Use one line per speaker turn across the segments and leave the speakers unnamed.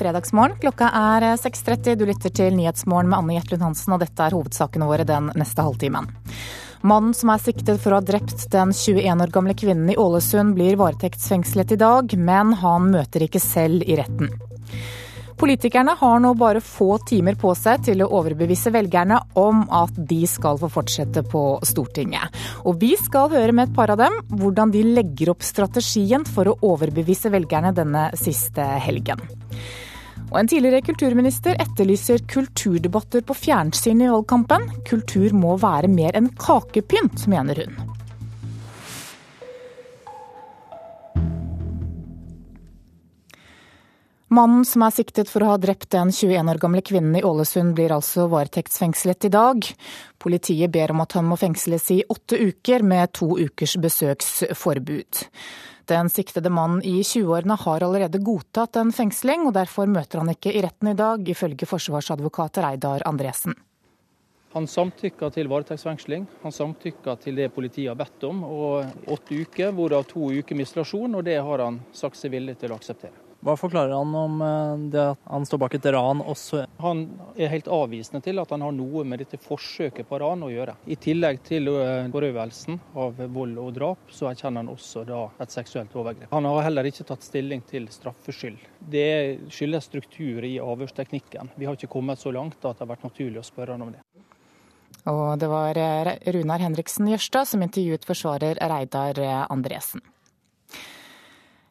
fredagsmorgen. Klokka er 6.30. Du lytter til Nyhetsmorgen med Anne Jetlund Hansen, og dette er hovedsakene våre den neste halvtimen. Mannen som er siktet for å ha drept den 21 år gamle kvinnen i Ålesund, blir varetektsfengslet i dag, men han møter ikke selv i retten. Politikerne har nå bare få timer på seg til å overbevise velgerne om at de skal få fortsette på Stortinget. Og vi skal høre med et par av dem hvordan de legger opp strategien for å overbevise velgerne denne siste helgen. Og en tidligere kulturminister etterlyser kulturdebatter på fjernsyn i valgkampen. Kultur må være mer enn kakepynt, mener hun. Mannen som er siktet for å ha drept den 21 år gamle kvinnen i Ålesund, blir altså varetektsfengslet i dag. Politiet ber om at han må fengsles i åtte uker, med to ukers besøksforbud. Den siktede mannen i 20-årene har allerede godtatt en fengsling, og derfor møter han ikke i retten i dag, ifølge forsvarsadvokat Reidar Andresen.
Han samtykka til varetektsfengsling. Han samtykka til det politiet har bedt om, og åtte uker, hvorav to uker med isolasjon, og det har han sagt seg villig til å akseptere.
Hva forklarer han om eh, det at han står bak et ran også?
Han er helt avvisende til at han har noe med dette forsøket på ran å gjøre. I tillegg til eh, forøvelsen av vold og drap, så erkjenner han også da et seksuelt overgrep. Han har heller ikke tatt stilling til straffskyld. Det skyldes struktur i avhørsteknikken. Vi har ikke kommet så langt at det har vært naturlig å spørre han om det.
Og det var eh, Runar Henriksen Jørstad som intervjuet forsvarer Reidar Andresen.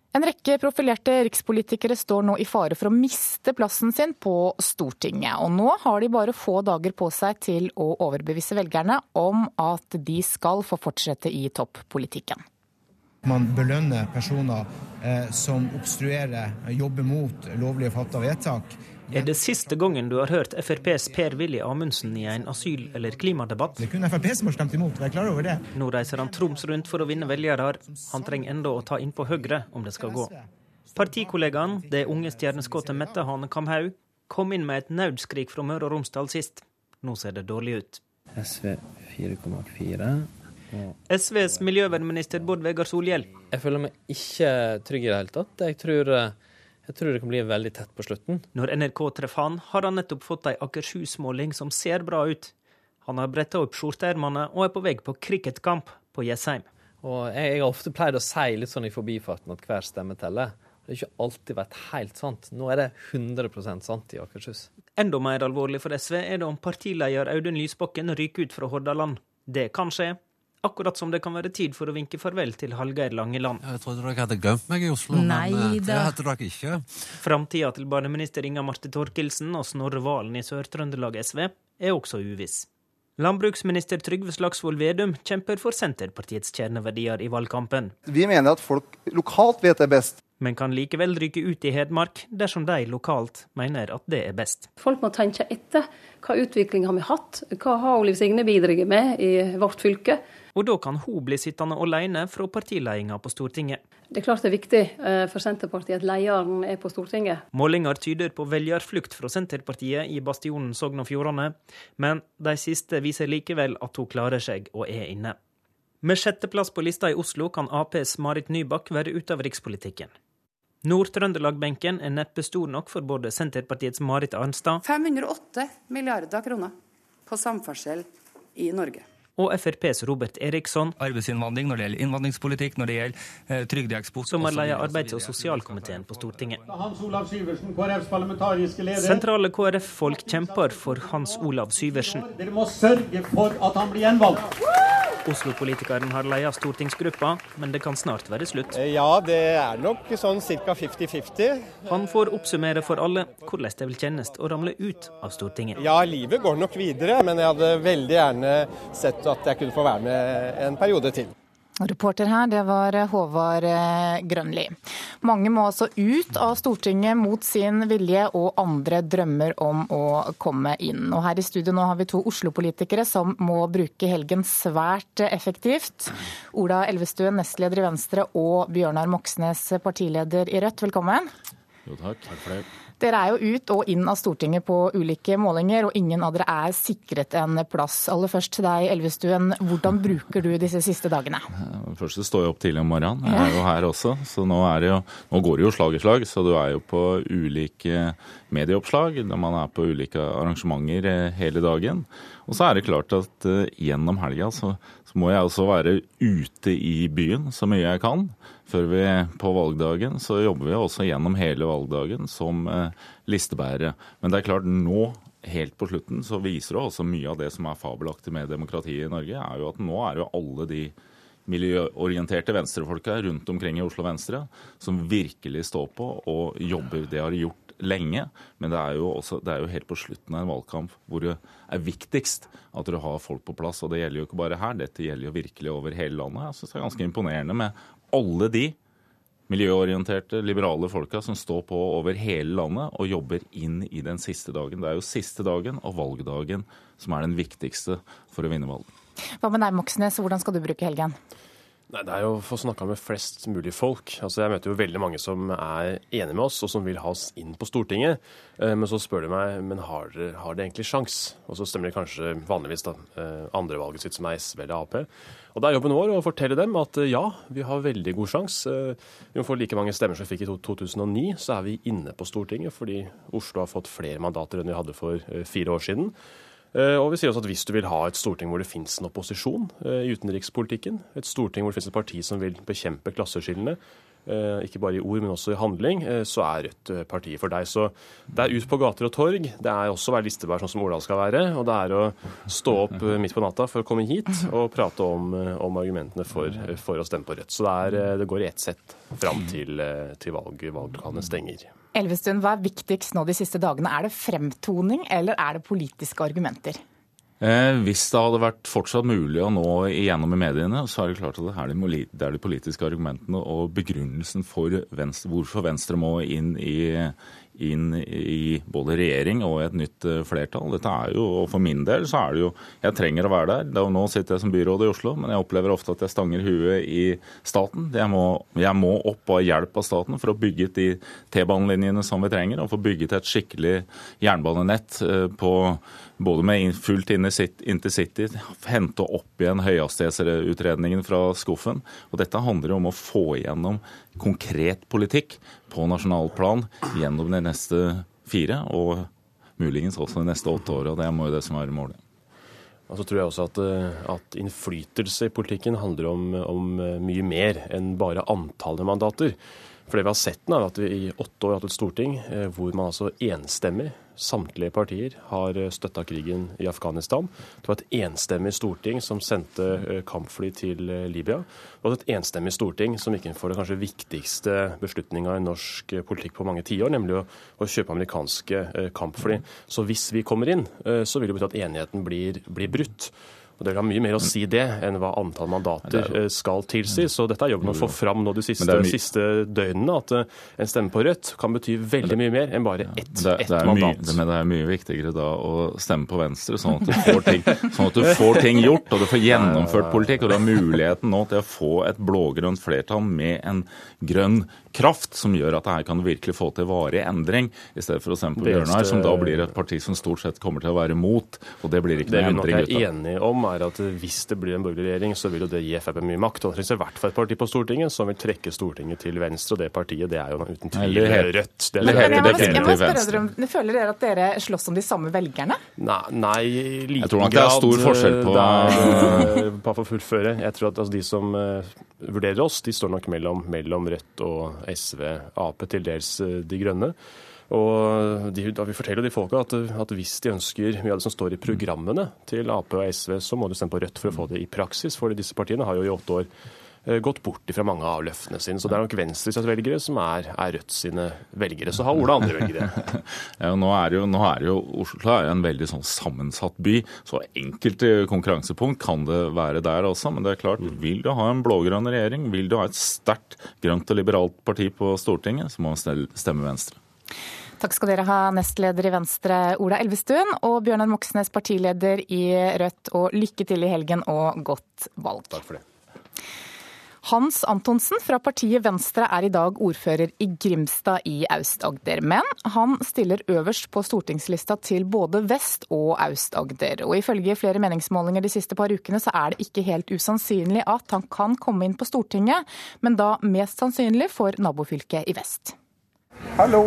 En rekke profilerte rikspolitikere står nå i fare for å miste plassen sin på Stortinget. Og nå har de bare få dager på seg til å overbevise velgerne om at de skal få fortsette i toppolitikken.
Man belønner personer eh, som obstruerer, jobber mot lovlige fatta vedtak.
Er det siste gangen du har hørt FrPs Per-Willy Amundsen i en asyl- eller klimadebatt?
Det er kun Frp som har stemt imot, vær klar over det.
Nå reiser han Troms rundt for å vinne velgere. Han trenger enda å ta inn på Høyre om det skal gå. Partikollegaen, det unge stjerneskuddet Mette Hane Kamhaug, kom inn med et nødskrik fra Møre og Romsdal sist. Nå ser det dårlig ut.
SV 4,4.
SVs miljøvernminister Bård Vegar Solhjell.
Jeg føler meg ikke trygg i det hele tatt. Jeg tror eh, jeg tror det kan bli veldig tett på slutten.
Når NRK treffer han, har han nettopp fått ei Akershus-måling som ser bra ut. Han har bretta opp skjorteermene og er på vei på cricketkamp på Jessheim.
Og jeg, har ofte pleid å si litt sånn i forbifarten at hver stemme teller. Det har ikke alltid vært helt sant. Nå er det 100% sant i Akershus.
Enda mer alvorlig for SV er det om partileder Audun Lysbakken ryker ut fra Hordaland. Det kan skje, Akkurat som det kan være tid for å vinke farvel til Hallgeir Langeland.
Jeg trodde dere hadde glemt meg i Oslo,
Nei, men
eh, det hadde dere ikke.
Framtida til barneminister Inga Marte Thorkildsen og Snorre Valen i Sør-Trøndelag SV er også uviss. Landbruksminister Trygve Slagsvold Vedum kjemper for Senterpartiets kjerneverdier i valgkampen.
Vi mener at folk lokalt vet det best.
Men kan likevel ryke ut i Hedmark dersom de lokalt mener at det er best.
Folk må tenke etter. Hva utvikling har vi hatt? Hva har Liv Signe bidratt med i vårt fylke?
Og da kan hun bli sittende alene fra partiledelsen på Stortinget.
Det er klart det er viktig eh, for Senterpartiet at lederen er på Stortinget.
Målinger tyder på velgerflukt fra Senterpartiet i bastionen Sogn og Fjordane, men de siste viser likevel at hun klarer seg og er inne. Med sjetteplass på lista i Oslo kan Aps Marit Nybakk være ute av rikspolitikken. Nord-Trøndelag-benken er neppe stor nok for både Senterpartiets Marit Arnstad
508 milliarder kroner på samferdsel i Norge
og FrPs Robert Eriksson.
Arbeidsinnvandring når det gjelder innvandringspolitikk, når det gjelder eh, trygdeeksport
Som er ledet arbeids- og sosialkomiteen på Stortinget.
Hans Olav Syversen, KrFs parlamentariske leder.
Sentrale KrF-folk kjemper for Hans Olav Syversen.
Dere må sørge for at han blir gjenvalgt.
Oslo-politikeren har leia stortingsgruppa, men det kan snart være slutt.
Eh, ja, det er nok sånn ca. 50-50.
Han får oppsummere for alle hvordan det vil kjennes å ramle ut av Stortinget.
Ja, livet går nok videre, men jeg hadde veldig gjerne sett at jeg kunne få være med en periode til.
Reporter her, det var eh, Håvard eh, Grønli. Mange må altså ut av Stortinget mot sin vilje, og andre drømmer om å komme inn. Og her i studio nå har vi to Oslo-politikere som må bruke helgen svært effektivt. Ola Elvestuen, nestleder i Venstre, og Bjørnar Moxnes, partileder i Rødt, velkommen.
Jo takk, takk for det.
Dere er jo ut og inn av Stortinget på ulike målinger, og ingen av dere er sikret en plass. Aller først til deg, Elvestuen. Hvordan bruker du disse siste dagene?
Først står jeg opp tidlig om morgenen. Jeg er jo her også. Så nå, det jo, nå går det jo slag i slag. Så du er jo på ulike medieoppslag når man er på ulike arrangementer eh, hele dagen. Og så er det klart at uh, gjennom helga så, så, må jeg også være ute i byen så mye jeg kan. Før vi på valgdagen så jobber vi også gjennom hele valgdagen som uh, listebærere. Men det er klart nå helt på slutten så viser det også mye av det som er fabelaktig med demokratiet i Norge, er jo at nå er jo alle de miljøorienterte venstrefolka rundt omkring i Oslo Venstre som virkelig står på og jobber. Det har de gjort lenge, men det er, jo også, det er jo helt på slutten av en valgkamp hvor det er viktigst at du har folk på plass. Og det gjelder jo ikke bare her, dette gjelder jo virkelig over hele landet. Jeg syns det er ganske imponerende med alle de miljøorienterte, liberale folka som står på over hele landet og jobber inn i den siste dagen. Det er jo siste dagen og valgdagen som er den viktigste for å vinne valget.
Hva med deg, Moxnes, hvordan skal du bruke helgen?
Nei, Det er jo å få snakka med flest mulig folk. Altså, Jeg møter jo veldig mange som er enige med oss, og som vil ha oss inn på Stortinget. Eh, men så spør de meg men har det, har det egentlig sjans? Og så stemmer det kanskje vanligvis da, eh, andrevalget sitt, som er SV eller Ap. Og Det er jobben vår å fortelle dem at eh, ja, vi har veldig god sjanse. Vi må få like mange stemmer som vi fikk i 2009, så er vi inne på Stortinget. Fordi Oslo har fått flere mandater enn vi hadde for fire år siden. Eh, og vi sier også at Hvis du vil ha et storting hvor det finnes en opposisjon eh, i utenrikspolitikken, et storting hvor det finnes et parti som vil bekjempe klasseskillene, ikke bare i ord, men også i handling, så er Rødt partiet for deg. Så det er ut på gater og torg. Det er også å være listebær, sånn som Ordal skal være. Og det er å stå opp midt på natta for å komme hit og prate om, om argumentene for, for, å stemme på Rødt. Så det, er, det går i ett sett fram til, til valg, valglokalene stenger.
Elvestuen, hva er viktigst nå de siste dagene? Er det fremtoning, eller er det politiske argumenter?
Eh, hvis det hadde vært fortsatt mulig å nå igjennom i mediene, så er det klart at det er de, politiske argumentene og begrunnelsen for venstre, hvorfor Venstre må inn i, inn i både regjering og et nytt eh, flertall. Dette er jo, og For min del så er det jo Jeg trenger å være der. nå sitter jeg som byråd i Oslo, men jeg opplever ofte at jeg stanger huet i staten. Jeg må, jeg må opp og ha hjelp av staten for å bygge ut de T-banelinjene som vi trenger, og få bygget et skikkelig jernbanenett eh, på både med fullt intercity, hente opp igjen høyhastighetsutredningen fra skuffen. Og dette handler om å få igjennom konkret politikk på nasjonalplan gjennom de neste fire, og muligens også de neste åtte åra. Det må jo det som være målet.
Og så tror jeg også at, eh, at innflytelse i politikken handler om, om, eh, mye mer enn bare antallet mandater. For det vi har sett nå, er at vi i åtte år har hatt et storting eh, hvor man altså enstemmig Samtlige partier har eh, støtta krigen i Afghanistan. Det var et enstemmig storting som sendte eh, kampfly til eh, Libya. Og et enstemmig storting som gikk inn for den kanskje viktigste beslutninga i norsk politikk på mange tiår, nemlig å, å, kjøpe amerikanske kampfly. Så hvis vi kommer inn, så vil det bety at enigheten blir, blir brutt. Og Det vil ha mye mer å si det enn hva antall mandater. Eh, skal tilsi. Så dette er jobben å få fram nå de siste, siste døgnene. At eh, en stemme på Rødt kan bety veldig mye mer enn bare ett, det, ett det mandat.
Mye, men det er mye viktigere da å stemme på Venstre, sånn at du får ting, sånn at du får ting gjort og du får gjennomført politikk. Og du har muligheten nå til å få et blå-grønt flertall med en grønn kraft som gjør at det her kan virkelig få til varig endring, i stedet for å stemme på Bjørnar, som da blir et parti som stort sett kommer til å være mot. Og det blir ikke noe endring ut
av. Det vi nok er enige om, er at hvis det blir en borgerlig regjering, så vil jo det gi Frp mye makt. Og det trengs i hvert fall et parti på Stortinget som vil trekke Stortinget til venstre, og det partiet det er jo uten tvil Rødt. Det
er jeg, må, jeg må spørre dere, Føler dere at dere slåss om de samme velgerne?
Nei, nei liten grad.
Jeg tror nok det er stor forskjell på
der, Bare for å fullføre. Jeg tror at altså, de som uh, vurderer oss, de står nok mellom, mellom Rødt og SV, Ap, til dels eh, De Grønne. Og de, da Vi forteller de folka at, at, hvis de ønsker mye av det som står i programmene til Ap og SV, så må du stemme på Rødt for å få det i praksis. For disse partiene har jo i åtte år gått bort fra mange av løftene sine. Så det er nok Venstres velgere som er, er Rødt sine velgere. Så har Ola andre velgere.
ja, nå er jo, nå er jo Oslo er en veldig sånn sammensatt by, så enkelte konkurransepunkt kan det være der også. Men det er klart, vil du ha en blå-grønn regjering, vil du ha et sterkt grønt og liberalt parti på Stortinget, så må man stemme Venstre.
Takk skal dere ha, nestleder i Venstre Ola Elvestuen og Bjørnar Moxnes, partileder i Rødt. Og lykke til i helgen og godt valg.
Takk for det.
Hans Antonsen fra partiet Venstre er i dag ordfører i Grimstad i Aust-Agder. Men han stiller øverst på stortingslista til både Vest- og Aust-Agder. Og ifølge flere meningsmålinger de siste par ukene så er det ikke helt usannsynlig at han kan komme inn på Stortinget, men da mest sannsynlig for nabofylket i vest.
Hallo,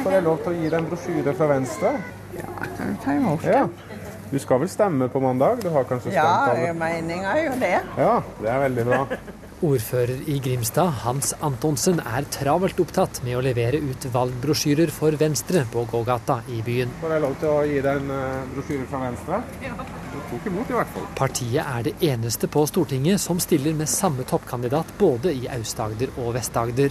får jeg lov til å gi deg en brosjyre fra Venstre?
Ja, kan du ta imot det?
Ja. Du skal vel stemme på mandag? Du har kanskje stemt
Ja, meninga er jo det.
Ja, det er veldig bra.
Ordfører i Grimstad, Hans Antonsen, er travelt opptatt med å levere ut valgbrosjyrer for Venstre på gågata i byen.
Får jeg lov til å gi deg en eh, brosjyre fra Venstre? Ja. Du tok imot i hvert fall.
Partiet er det eneste på Stortinget som stiller med samme toppkandidat både i Aust-Agder og Vest-Agder.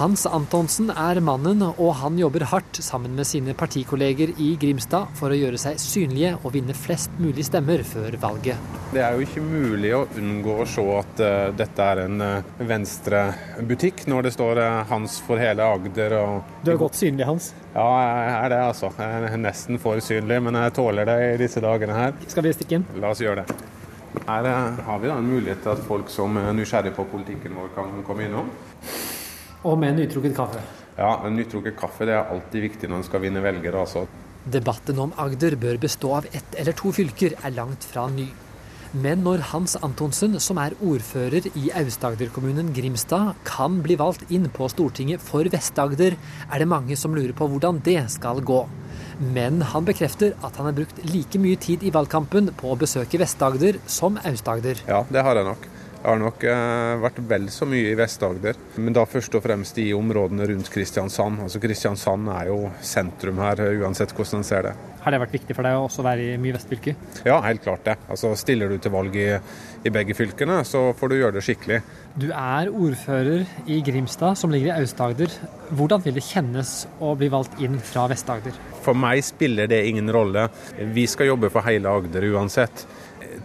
Hans Antonsen er mannen, og han jobber hardt sammen med sine partikolleger i Grimstad for å gjøre seg synlige og vinne flest mulig stemmer før valget.
Det er jo ikke mulig å unngå å se at uh, dette er en uh, venstrebutikk når det står uh, Hans for hele Agder. Og...
Du er godt synlig, Hans.
Ja, jeg er det, altså. Jeg er nesten for synlig, men jeg tåler det i disse dagene her.
Skal vi stikke inn?
La oss gjøre det. Her har vi da en mulighet til at folk som er nysgjerrig på politikken vår, kan komme innom.
Og med nytrukket kaffe.
Ja, men nytrukket kaffe det er alltid viktig når en skal vinne velgere. altså.
Debatten om Agder bør bestå av ett eller to fylker, er langt fra ny. Men når Hans Antonsen, som er ordfører i Aust-Agder-kommunen Grimstad, kan bli valgt inn på Stortinget for Vest-Agder, er det mange som lurer på hvordan det skal gå. Men han bekrefter at han har brukt like mye tid i valgkampen på å besøke Vest-Agder som Aust-Agder.
Ja, det har jeg nok. Jeg har nok eh, vært vel så mye i Vest-Agder, men da først og fremst i områdene rundt Kristiansand. Altså Kristiansand er jo sentrum her, uansett hvordan en ser det.
Har det vært viktig for deg å også være i mye vestfylke?
Ja, helt klart det. Altså Stiller du til valg i, i begge fylkene, så får du gjøre det skikkelig.
Du er ordfører i Grimstad, som ligger i Aust-Agder. Hvordan vil det kjennes å bli valgt inn fra Vest-Agder?
For meg spiller det ingen rolle. Vi skal jobbe for hele Agder uansett.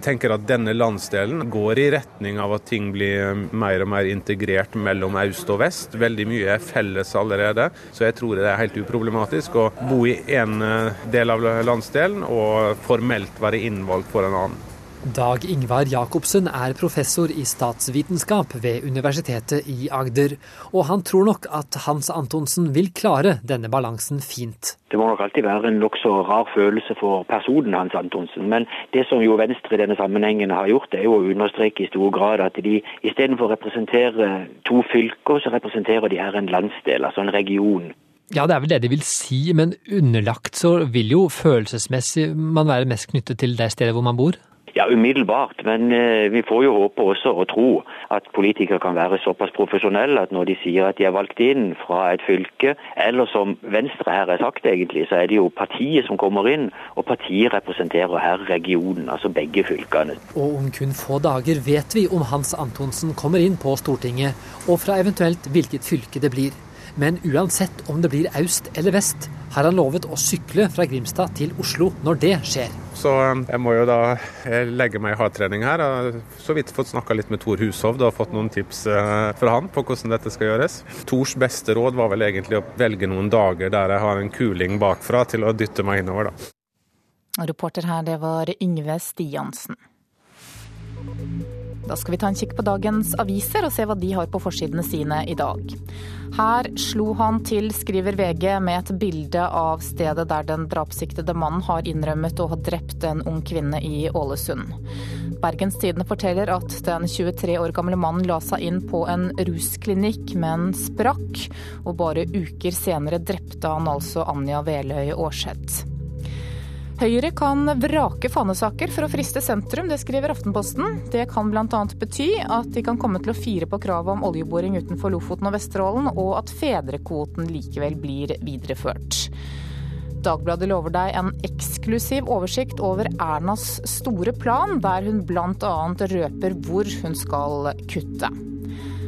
Tenker at denne landsdelen går i retning av at ting blir mer og mer integrert mellom øst og vest. Veldig mye er felles allerede, så jeg tror det er helt uproblematisk å bo i én del av landsdelen og formelt være innvalgt for en annen.
Dag Ingvar Jacobsen er professor i statsvitenskap ved Universitetet i Agder, og han tror nok at Hans Antonsen vil klare denne balansen fint.
Det må nok alltid være en nokså rar følelse for personen Hans Antonsen. Men det som jo Venstre i denne sammenhengen har gjort, det er jo å understreke i stor grad at de istedenfor å representere to fylker, så representerer de her en landsdel, altså en region.
Ja, det er vel det de vil si, men underlagt så vil jo følelsesmessig man være mest knyttet til det stedet hvor man bor?
Ja, umiddelbart. Men eh, vi får jo håpe også og tro at politikere kan være såpass profesjonelle at når de sier at de er valgt inn fra et fylke, eller som Venstre her har sagt egentlig, så er det jo partiet som kommer inn, og partiet representerer her regionen, altså begge fylkene.
Og om kun få dager vet vi om Hans Antonsen kommer inn på Stortinget, og fra eventuelt hvilket fylke det blir. Men uansett om det blir øst eller vest, har han lovet å sykle fra Grimstad til Oslo når det skjer.
Så eh, jeg må jo da legge meg i hardtrening her. Jeg har så vidt fått snakka litt med Tor Hushovd og fått noen tips eh, fra han på hvordan dette skal gjøres. Tors beste råd var vel egentlig å velge noen dager der jeg har en kuling bakfra til å dytte meg innover, da.
Reporter her, det var Yngve Stiansen. Da skal vi ta en kikk på dagens aviser og se hva de har på forsidene sine i dag. Her slo han til, skriver VG, med et bilde av stedet der den drapssiktede mannen har innrømmet å ha drept en ung kvinne i Ålesund. Bergens Tidende forteller at den 23 år gamle mannen la seg inn på en rusklinikk, men sprakk. Og bare uker senere drepte han altså Anja Veløy Aarseth. Høyre kan vrake fanesaker for å friste sentrum, det skriver Aftenposten. Det kan bl.a. bety at de kan komme til å fire på kravet om oljeboring utenfor Lofoten og Vesterålen, og at fedrekvoten likevel blir videreført. Dagbladet lover deg en eksklusiv oversikt over Ernas store plan, der hun bl.a. røper hvor hun skal kutte.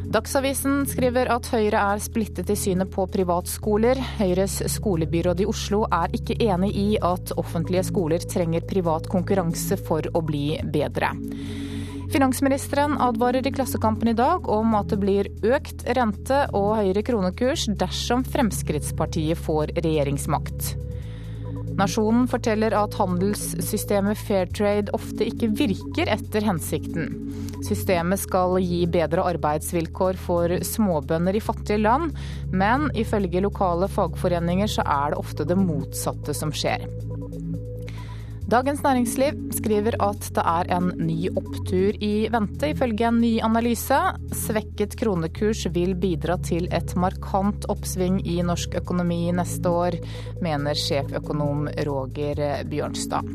Dagsavisen skriver at Høyre er splittet i synet på privatskoler. Høyres skolebyråd i Oslo er ikke enig i at offentlige skoler trenger privat konkurranse for å bli bedre. Finansministeren advarer i Klassekampen i dag om at det blir økt rente og høyere kronekurs dersom Fremskrittspartiet får regjeringsmakt. Nasjonen forteller at handelssystemet Fairtrade ofte ikke virker etter hensikten. Systemet skal gi bedre arbeidsvilkår for småbønder i fattige land, men ifølge lokale fagforeninger så er det ofte det motsatte som skjer. Dagens Næringsliv skriver at det er en ny opptur i vente, ifølge en ny analyse. Svekket kronekurs vil bidra til et markant oppsving i norsk økonomi neste år, mener sjeføkonom Roger Bjørnstad.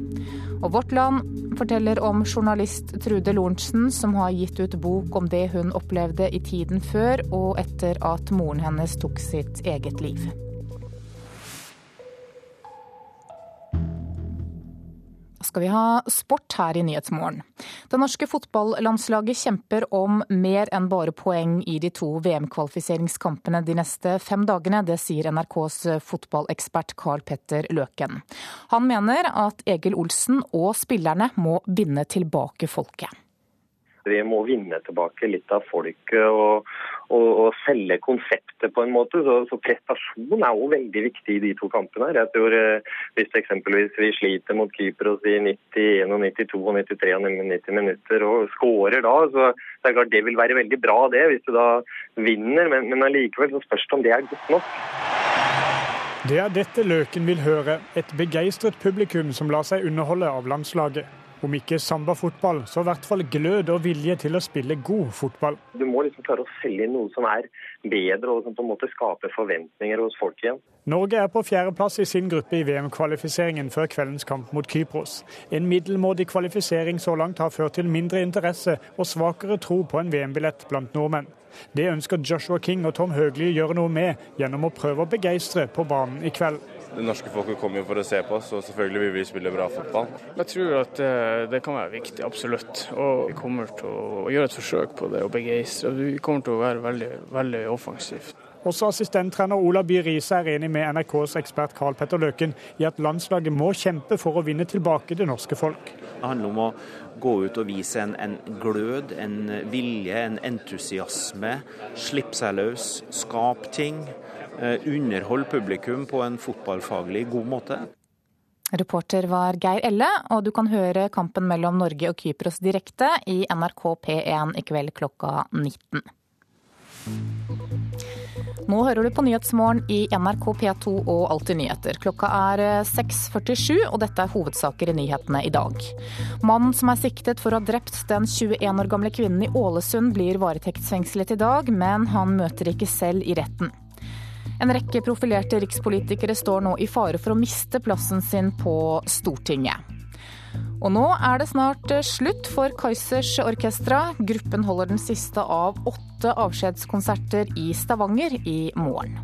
Og Vårt Land forteller om journalist Trude Lorentzen, som har gitt ut bok om det hun opplevde i tiden før og etter at moren hennes tok sitt eget liv. Skal vi ha sport her i Nyhetsmorgen. Det norske fotballandslaget kjemper om mer enn bare poeng i de to VM-kvalifiseringskampene de neste fem dagene. Det sier NRKs fotballekspert Carl Petter Løken. Han mener at Egil Olsen og spillerne må vinne tilbake folket.
Vi må vinne tilbake litt av folket og, og, og selge konseptet på en måte. Så, så, prestasjon er jo veldig viktig i de to kampene. her. Jeg tror eh, Hvis eksempelvis vi sliter mot Kypros i 91, 92, og 93 og 90 minutter og skårer da, så det er klart det vil være veldig bra det, hvis du da vinner. Men, men allikevel så spørs det om det er godt nok.
Det er dette Løken vil høre. Et begeistret publikum som lar seg underholde av landslaget. Om ikke samba-fotball, så i hvert fall glød og vilje til å spille god fotball.
Du må liksom klare å selge noe som er bedre, og som på en måte skaper forventninger hos folk igjen.
Norge er på fjerdeplass i sin gruppe i VM-kvalifiseringen før kveldens kamp mot Kypros. En middelmådig kvalifisering så langt har ført til mindre interesse og svakere tro på en VM-billett blant nordmenn. Det ønsker Joshua King og Tom Høgli å gjøre noe med gjennom å prøve å begeistre på banen i kveld.
Det norske folket kommer jo for å se på oss, og selvfølgelig vil vi spille bra fotball.
Jeg tror at det, det kan være viktig, absolutt. Og vi kommer til å gjøre et forsøk på det og begeistre. Vi kommer til å være veldig, veldig offensivt.
Også assistenttrener Ola By Riise er enig med NRKs ekspert Karl Petter Løken i at landslaget må kjempe for å vinne tilbake det norske folk.
Det handler om å gå ut og vise en, en glød, en vilje, en entusiasme. Slippe seg løs, skape ting. Eh, underholde publikum på en fotballfaglig god måte.
Reporter var Geir Elle, og du kan høre kampen mellom Norge og Kypros direkte i NRK P1 i kveld klokka 19. Nå hører du på Nyhetsmorgen i NRK P2 og Alltid nyheter. Klokka er 6.47, og dette er hovedsaker i nyhetene i dag. Mannen som er siktet for å ha drept den 21 år gamle kvinnen i Ålesund, blir varetektsfengslet i dag, men han møter ikke selv i retten. En rekke profilerte rikspolitikere står nå i fare for å miste plassen sin på Stortinget. Og nå er det snart slutt for Kaizers Orkestra. Gruppen holder den siste av åtte avskjedskonserter i Stavanger i morgen.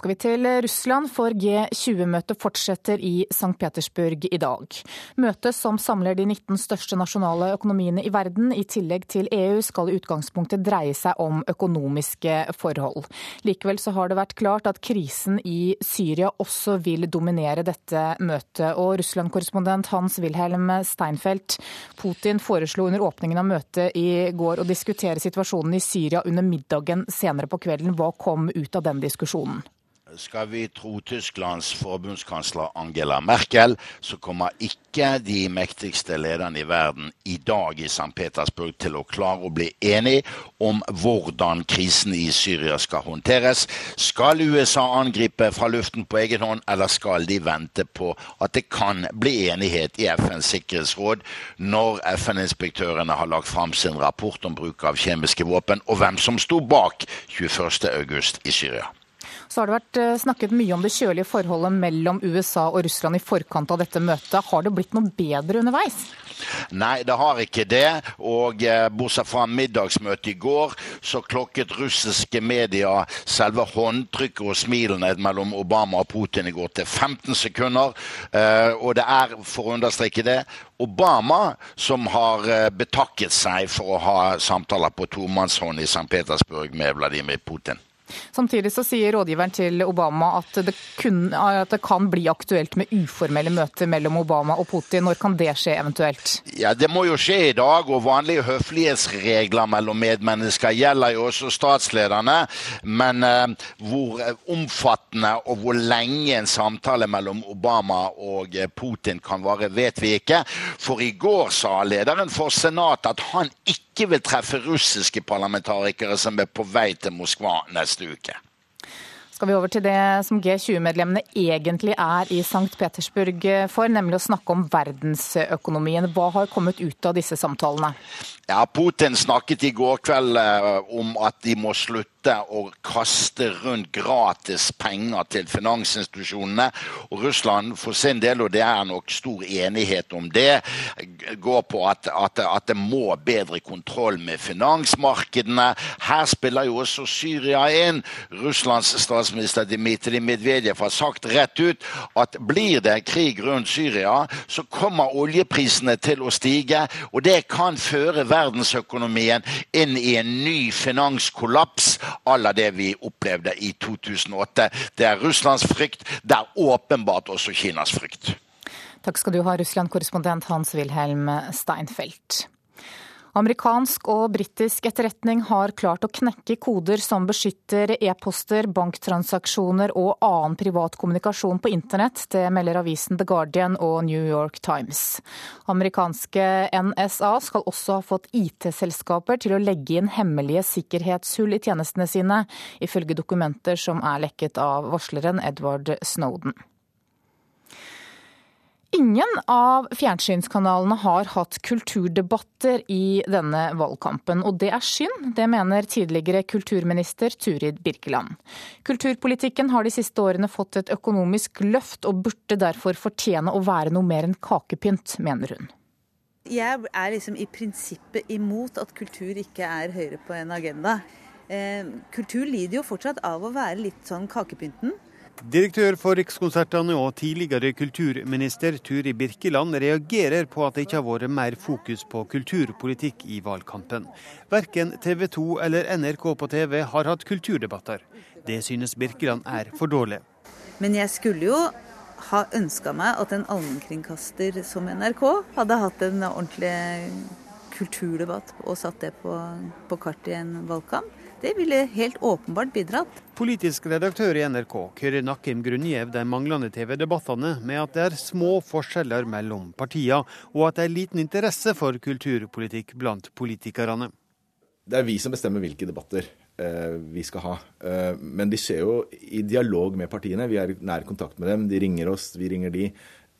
Skal vi til Russland, for G20-møtet fortsetter i St. Petersburg i dag. Møtet som samler de 19 største nasjonale økonomiene i verden, i tillegg til EU, skal i utgangspunktet dreie seg om økonomiske forhold. Likevel så har det vært klart at krisen i Syria også vil dominere dette møtet. Og Russland-korrespondent Hans-Wilhelm Steinfeld, Putin foreslo under åpningen av møtet i går å diskutere situasjonen i Syria under middagen senere på kvelden. Hva kom ut av den diskusjonen?
Skal vi tro Tysklands forbundskansler Angela Merkel, så kommer ikke de mektigste lederne i verden i dag i St. Petersburg til å klare å bli enige om hvordan krisen i Syria skal håndteres. Skal USA angripe fra luften på egen hånd, eller skal de vente på at det kan bli enighet i FNs sikkerhetsråd når FN-inspektørene har lagt fram sin rapport om bruk av kjemiske våpen, og hvem som sto bak 21.8 i Syria?
Så har det vært eh, snakket mye om det kjølige forholdet mellom USA og Russland i forkant av dette møtet. Har det blitt noe bedre underveis?
Nei, det har ikke det. Og eh, bortsett fra middagsmøtet i går, så klokket russiske medier selve håndtrykket og smilene mellom Obama og Putin i går til 15 sekunder. Eh, og det er, for å understreke det, Obama som har betakket seg for å ha samtaler på tomannshånd i St. Petersburg med Vladimir Putin.
Samtidig så sier rådgiveren til Obama at det, kun, at det kan bli aktuelt med uformelle møter mellom Obama og Putin. Når kan det skje eventuelt?
Ja, Det må jo skje i dag, og vanlige høflighetsregler mellom medmennesker gjelder jo også statslederne. Men eh, hvor omfattende og hvor lenge en samtale mellom Obama og eh, Putin kan vare, vet vi ikke. For i går sa lederen for Senatet at han ikke vil treffe russiske parlamentarikere som er på vei til Moskva neste neste uke.
Skal vi over til det som G20-medlemmene egentlig er i St. Petersburg for, nemlig å snakke om verdensøkonomien. Hva har kommet ut av disse samtalene?
Ja, Putin snakket i går kveld eh, om at de må slutte å kaste rundt gratis penger til finansinstitusjonene. Og Russland for sin del, og det er nok stor enighet om det, går på at, at, at det må bedre kontroll med finansmarkedene. Her spiller jo også Syria inn. Russlands statsminister Dmitrij Medvedev har sagt rett ut at blir det krig rundt Syria, så kommer oljeprisene til å stige, og det kan føre verdensøkonomien inn i en ny finanskollaps à la det vi opplevde i 2008. Det er Russlands frykt, det er åpenbart også Kinas frykt.
Takk skal du ha, Russland-korrespondent Hans-Wilhelm Steinfeld. Amerikansk og britisk etterretning har klart å knekke koder som beskytter e-poster, banktransaksjoner og annen privat kommunikasjon på internett. Det melder avisen The Guardian og New York Times. Amerikanske NSA skal også ha fått IT-selskaper til å legge inn hemmelige sikkerhetshull i tjenestene sine, ifølge dokumenter som er lekket av varsleren Edward Snowden. Ingen av fjernsynskanalene har hatt kulturdebatter i denne valgkampen, og det er synd. Det mener tidligere kulturminister Turid Birkeland. Kulturpolitikken har de siste årene fått et økonomisk løft, og burde derfor fortjene å være noe mer enn kakepynt, mener hun.
Jeg er liksom i prinsippet imot at kultur ikke er høyere på en agenda. Eh, kultur lider jo fortsatt av å være litt sånn kakepynten.
Direktør for Rikskonsertene og tidligere kulturminister Turi Birkeland reagerer på at det ikke har vært mer fokus på kulturpolitikk i valgkampen. Verken TV 2 eller NRK på TV har hatt kulturdebatter. Det synes Birkeland er for dårlig.
Men jeg skulle jo ha ønska meg at en allmennkringkaster som NRK hadde hatt en ordentlig kulturdebatt og satt det på, på kartet i en valgkamp. Det ville helt åpenbart bidratt.
Politisk redaktør i NRK Kyrre Nakkim grunngjev de manglende TV-debattene med at det er små forskjeller mellom partiene, og at det er liten interesse for kulturpolitikk blant politikerne.
Det er vi som bestemmer hvilke debatter eh, vi skal ha. Eh, men de skjer jo i dialog med partiene. Vi er i nær kontakt med dem. De ringer oss, vi ringer de.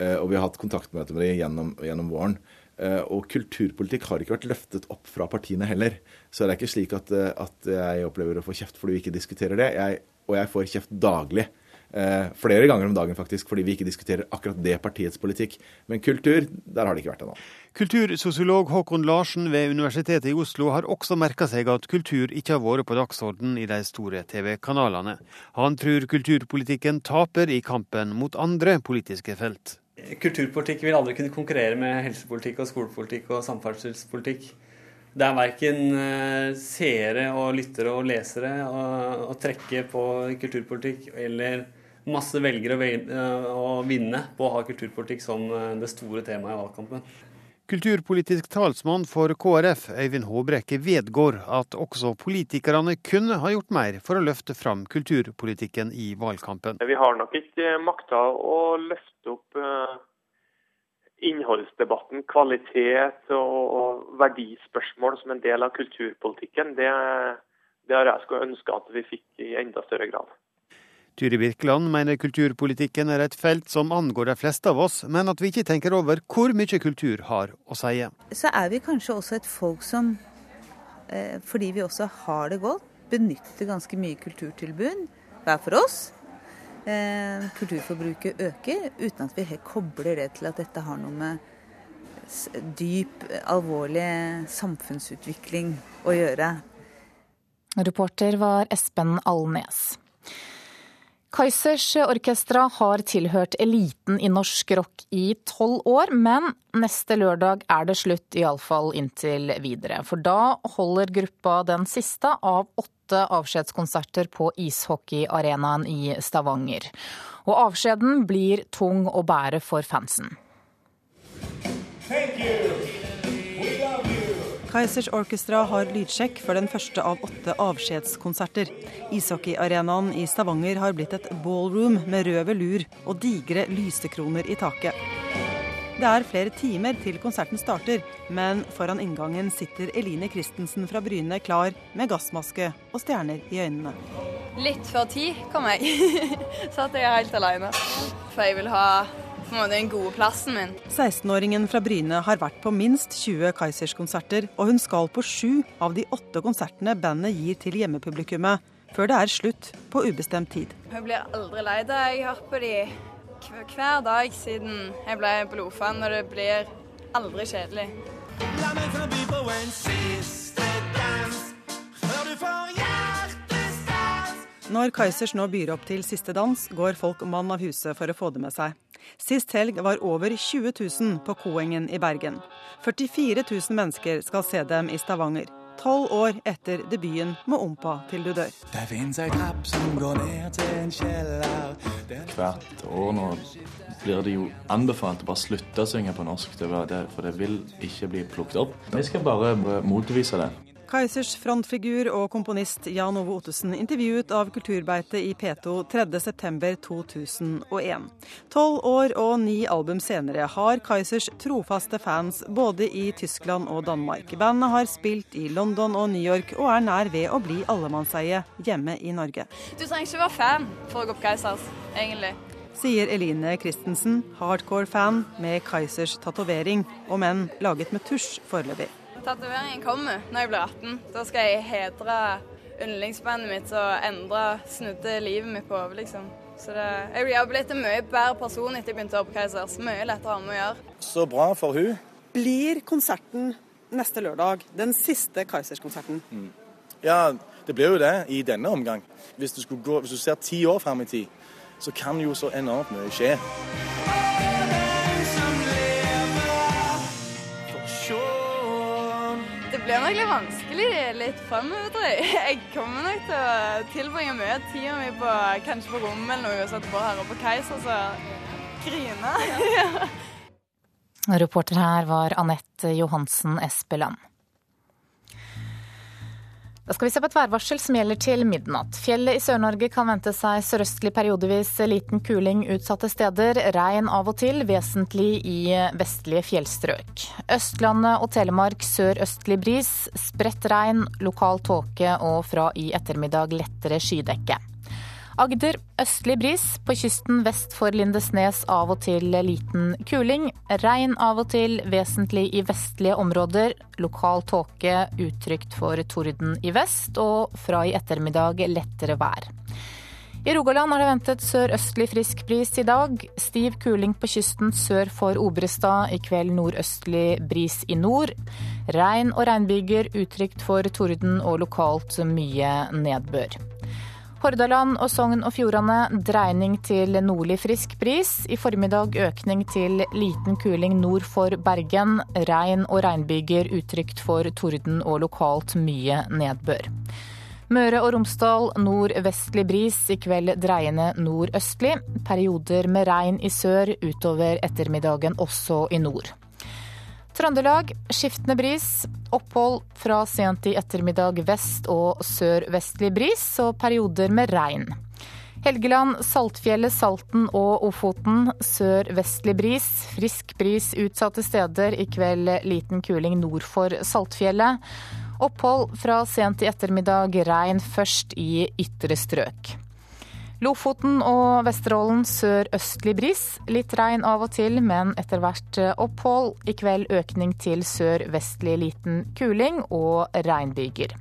Eh, og vi har hatt kontaktmøte med dem gjennom, gjennom våren. Eh, og kulturpolitikk har ikke vært løftet opp fra partiene heller. Så det er ikke slik at, eh, at jeg opplever å få kjeft fordi vi ikke diskuterer det. Jeg, og jeg får kjeft daglig. Eh, flere ganger om dagen faktisk, fordi vi ikke diskuterer akkurat det partiets politikk. Men kultur, der har det ikke vært ennå.
Kultursosiolog Håkon Larsen ved Universitetet i Oslo har også merka seg at kultur ikke har vært på dagsorden i de store TV-kanalene. Han tror kulturpolitikken taper i kampen mot andre politiske felt.
Kulturpolitikk vil aldri kunne konkurrere med helsepolitikk og skolepolitikk og samferdselspolitikk. Det er verken eh, seere og lyttere og lesere å, trekke på kulturpolitikk eller masse velgere å vinne på å ha kulturpolitikk som eh, det store temaet i valgkampen.
Kulturpolitisk talsmann for KrF, Øyvind Håbrekke, vedgår at også politikerne kunne ha gjort mer for å løfte fram kulturpolitikken i valgkampen.
Vi har nok ikke makta å løfte opp eh, innholdsdebatten, kvalitet og verdispørsmål som en del av kulturpolitikken. Det, det har jeg skulle ønske at vi fikk i enda større grad.
Tyri Birkeland mener kulturpolitikken er et felt som angår de fleste av oss, men at vi ikke tenker over hvor mye kultur har å si.
Så er vi kanskje også et folk som, eh, fordi vi også har det godt, benytter ganske mye kulturtilbud hver for oss. Eh, kulturforbruket øker, uten at vi helt kobler det til at dette har noe med dyp, alvorlig samfunnsutvikling å gjøre.
Reporter var Espen Alnes. Kaizers Orkestra har tilhørt eliten i norsk rock i tolv år, men neste lørdag er det slutt, iallfall inntil videre. For da holder gruppa den siste av åtte avskjedskonserter på ishockeyarenaen i Stavanger. Og avskjeden blir tung å bære for fansen.
Kaizers Orchestra har lydsjekk for den første av åtte avskjedskonserter. Ishockeyarenaen i Stavanger har blitt et ballroom med rød velur og digre lysekroner i taket. Det er flere timer til konserten starter, men foran inngangen sitter Eline Christensen fra Bryne klar med gassmaske og stjerner i øynene.
Litt før ti kom jeg. Satt jeg helt alene. For jeg vil ha på en måte den gode plassen min.
16-åringen fra Bryne har vært på minst 20 Kaizers-konserter, og hun skal på sju av de åtte konsertene bandet gir til hjemmepublikummet, før det er slutt på ubestemt tid.
Jeg blir aldri lei det. Jeg har hørt på de hver dag siden jeg ble blodfan, og det blir aldri kjedelig. La meg forbi på en siste dans før du får hjertestans.
Når Kaizers nå byr opp til siste dans, går folk mann av huset for å få det med seg. Sist helg var over 20 000 på Koengen i Bergen. 44 000 mennesker skal se dem i Stavanger. Tolv år etter debuten med Ompa til du dør.
Det fins ei trapp som går ned til en kjeller Hvert år nå blir det jo anbefalt å bare slutte å synge på norsk, for det vil ikke bli plukket opp. Vi skal bare motvise det.
Kaizers frontfigur og komponist Jan Ove Ottesen intervjuet av Kulturbeite i P2 3.9.2001. Tolv år og ni album senere har Kaizers trofaste fans både i Tyskland og Danmark. Bandet har spilt i London og New York og er nær ved å bli allemannseie hjemme i Norge.
Du trenger ikke være fan for å gå på Kaizers, egentlig.
Sier Eline Christensen, hardcore-fan med Kaizers tatovering, om enn laget med tusj foreløpig.
Tatoveringen kommer når jeg blir 18. Da skal jeg hedre yndlingsbandet mitt og endre, snudde livet mitt på hodet, liksom. Så det, jeg har blitt en mye bedre person etter jeg begynte å på Keisers. Mye lettere å ha med å gjøre.
Så bra for hun.
Blir konserten neste lørdag den siste Kaizers-konserten? Mm.
Ja, det blir jo det i denne omgang. Hvis du, gå, hvis du ser ti år fram i tid, så kan jo så enormt mye skje.
Blir nok litt vanskelig litt framover, tror jeg. Jeg kommer nok til å tilbringe mye av tida mi på kanskje på rommet eller noe, og sette på her oppe på Keiser, så grine. Ja.
Reporter her var Anette Johansen Espeland. Da skal vi se på et værvarsel som gjelder til midnatt. Fjellet i Sør-Norge kan vente seg sørøstlig periodevis liten kuling utsatte steder. Regn av og til, vesentlig i vestlige fjellstrøk. Østlandet og Telemark sørøstlig bris. Spredt regn, lokal tåke og fra i ettermiddag lettere skydekke. Agder østlig bris. På kysten vest for Lindesnes av og til liten kuling. Regn av og til, vesentlig i vestlige områder. Lokal tåke, utrygt for torden i vest. Og fra i ettermiddag lettere vær. I Rogaland er det ventet sørøstlig frisk bris i dag. Stiv kuling på kysten sør for Obrestad. I kveld nordøstlig bris i nord. Regn og regnbyger, utrygt for torden og lokalt mye nedbør. Hordaland og Sogn og Fjordane dreining til nordlig frisk bris. I formiddag økning til liten kuling nord for Bergen. Regn og regnbyger utrygt for torden og lokalt mye nedbør. Møre og Romsdal nordvestlig bris, i kveld dreiende nordøstlig. Perioder med regn i sør, utover ettermiddagen også i nord. Trøndelag skiftende bris. Opphold fra sent i ettermiddag vest- og sørvestlig bris, og perioder med regn. Helgeland, Saltfjellet, Salten og Ofoten sørvestlig bris. Frisk bris utsatte steder. I kveld liten kuling nord for Saltfjellet. Opphold fra sent i ettermiddag, regn først i ytre strøk. Lofoten og Vesterålen sørøstlig bris. Litt regn av og til, men etter hvert eh, opphold. I kveld økning til sørvestlig liten kuling og regnbyger.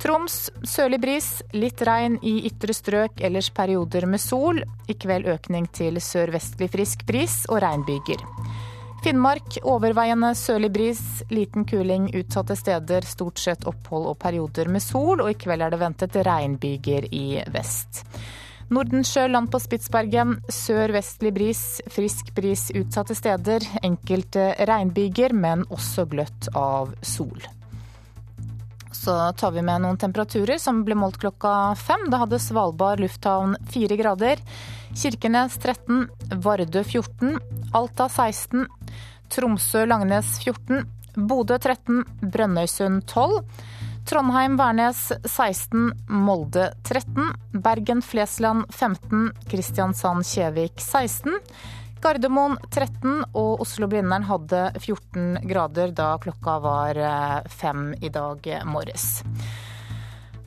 Troms sørlig bris, litt regn i ytre strøk, ellers perioder med sol. I kveld økning til sørvestlig frisk bris og regnbyger. Finnmark overveiende sørlig bris, liten kuling utsatte steder, stort sett opphold og perioder med sol, og i kveld er det ventet regnbyger i vest. Nordensjø land på Spitsbergen. Sør-vestlig bris, frisk bris utsatte steder. Enkelte regnbyger, men også gløtt av sol. Så tar vi med noen temperaturer som ble målt klokka fem. Da hadde Svalbard lufthavn fire grader. Kirkenes 13, Vardø 14, Alta 16, Tromsø-Langnes 14, Bodø 13, Brønnøysund 12. Trondheim-Værnes 16, Molde 13, Bergen-Flesland 15, Kristiansand-Kjevik 16. Gardermoen 13 og Oslo-Blindern hadde 14 grader da klokka var eh, fem i dag morges.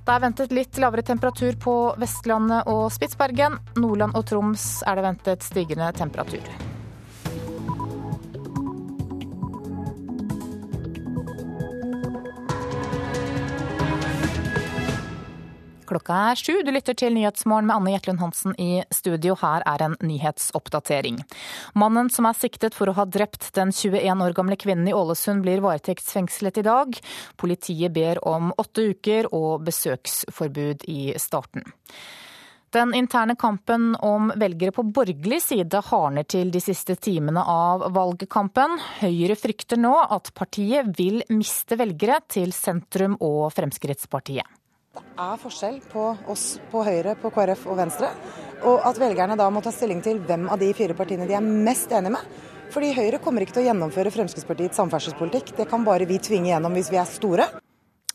Det er ventet litt lavere temperatur på Vestlandet og Spitsbergen. Nordland og Troms er det ventet stigende temperatur. Klokka er sju. Du lytter til Nyhetsmorgen med Anne Jetlund Hansen i studio. Her er en nyhetsoppdatering. Mannen som er siktet for å ha drept den 21 år gamle kvinnen i Ålesund, blir varetektsfengslet i dag. Politiet ber om åtte uker og besøksforbud i starten. Den interne kampen om velgere på borgerlig side hardner til de siste timene av valgkampen. Høyre frykter nå at partiet vil miste velgere til sentrum og Fremskrittspartiet
er forskjell på oss på Høyre, på KrF og Venstre. Og at velgerne da må ta stilling til hvem av de fire partiene de er mest enige med. Fordi Høyre kommer ikke til å gjennomføre Fremskrittspartiets samferdselspolitikk. Det kan bare vi tvinge gjennom hvis vi er store.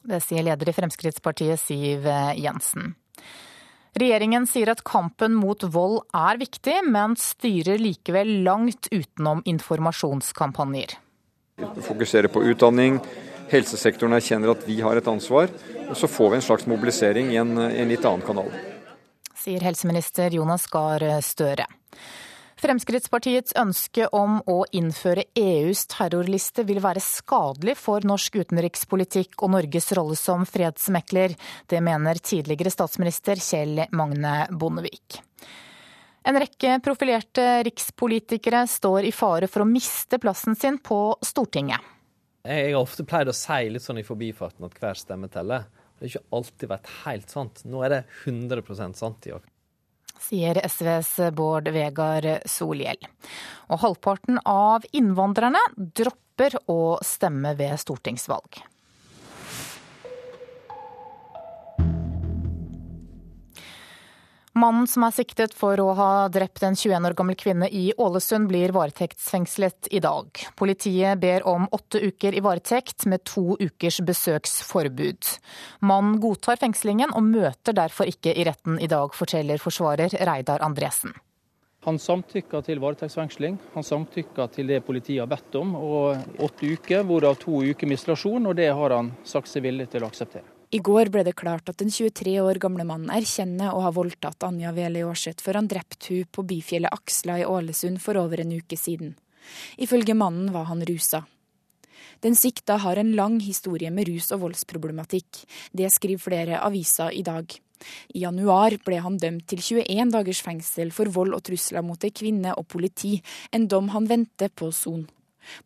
Det sier leder i Fremskrittspartiet Siv Jensen. Regjeringen sier at kampen mot vold er viktig, men styrer likevel langt utenom informasjonskampanjer.
Fokusere på utdanning, helsesektoren erkjenner at vi har et ansvar. Og Så får vi en slags mobilisering i en, en litt annen kanal.
Sier helseminister Jonas Gahr Støre. Fremskrittspartiets ønske om å innføre EUs terrorliste vil være skadelig for norsk utenrikspolitikk og Norges rolle som fredsmekler. Det mener tidligere statsminister Kjell Magne Bondevik. En rekke profilerte rikspolitikere står i fare for å miste plassen sin på Stortinget.
Jeg har ofte pleid å si litt sånn i forbifarten at hver stemme teller. Det har ikke alltid vært helt sant. Nå er det 100 sant i år.
Sier SVs Bård Vegar Solhjell. Og halvparten av innvandrerne dropper å stemme ved stortingsvalg. Mannen som er siktet for å ha drept en 21 år gammel kvinne i Ålesund, blir varetektsfengslet i dag. Politiet ber om åtte uker i varetekt med to ukers besøksforbud. Mannen godtar fengslingen og møter derfor ikke i retten i dag, forteller forsvarer Reidar Andresen.
Han samtykka til varetektsfengsling. Han samtykka til det politiet har bedt om, og åtte uker, hvorav to uker med isolasjon, og det har han sagt seg villig til å akseptere.
I går ble det klart at den 23 år gamle mannen erkjenner å ha voldtatt Anja Weli Aarseth før han drepte hun på bifjellet Aksla i Ålesund for over en uke siden. Ifølge mannen var han rusa. Den sikta har en lang historie med rus- og voldsproblematikk. Det skriver flere aviser i dag. I januar ble han dømt til 21 dagers fengsel for vold og trusler mot ei kvinne og politi, en dom han venter på son.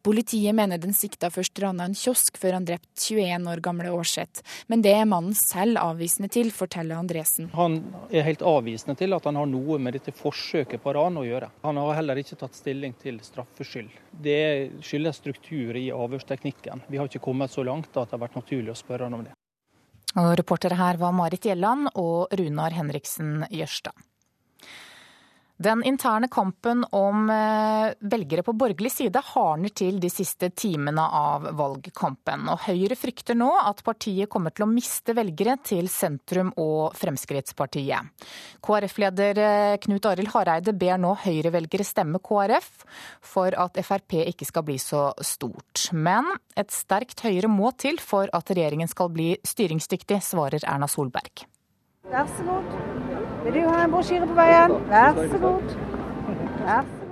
Politiet mener den sikta først rana en kiosk før han drepte 21 år gamle Aarseth, men det er mannen selv avvisende til, forteller Andresen.
Han er helt avvisende til at han har noe med dette forsøket på ran å gjøre. Han har heller ikke tatt stilling til straffskyld. Det skyldes struktur i avhørsteknikken. Vi har ikke kommet så langt at det har vært naturlig å spørre han om det.
Og reportere her var Marit Gjelland og Runar Henriksen Jørstad. Den interne kampen om eh, velgere på borgerlig side hardner til de siste timene av valgkampen. Og Høyre frykter nå at partiet kommer til å miste velgere til sentrum og Fremskrittspartiet. KrF-leder eh, Knut Arild Hareide ber nå Høyre-velgere stemme KrF for at Frp ikke skal bli så stort. Men et sterkt Høyre må til for at regjeringen skal bli styringsdyktig, svarer Erna Solberg.
Vær så god. Vil du ha en brosjyre på veien? Vær så god. Vær så god.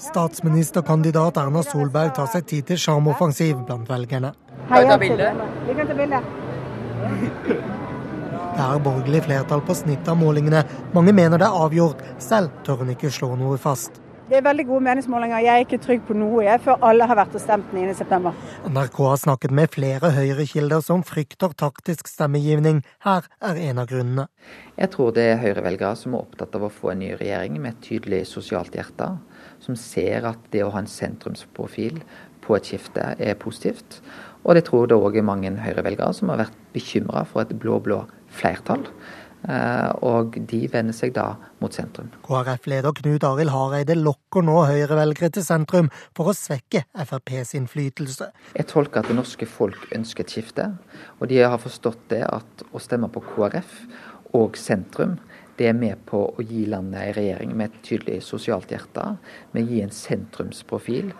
Statsministerkandidat Erna Solberg tar seg tid til sjarmoffensiv blant velgerne.
Heia til Vi kan ta bilde.
Det er borgerlig flertall på snittet av målingene. Mange mener det er avgjort. Selv tør hun ikke slå noe fast.
Det er veldig gode meningsmålinger. Jeg er ikke trygg på noe jeg, før alle har vært og stemt 9.9.
NRK har snakket med flere høyrekilder som frykter taktisk stemmegivning. Her er en av grunnene.
Jeg tror det er høyrevelgere som er opptatt av å få en ny regjering med et tydelig sosialt hjerte. Som ser at det å ha en sentrumsprofil på et skifte er positivt. Og det tror det òg er mange Høyre-velgere som har vært bekymra for et blå-blå flertall. Eh, og de vender seg da mot sentrum.
KrF-leder Knut Arild Hareide lokker nå Høyre-velgere til sentrum for å svekke FrPs innflytelse.
Jeg tolker at det norske folk ønsker et skifte, og de har forstått det at å stemme på KrF og sentrum det er med på å gi landet en regjering med et tydelig sosialt hjerte. med å gi en sentrumsprofil.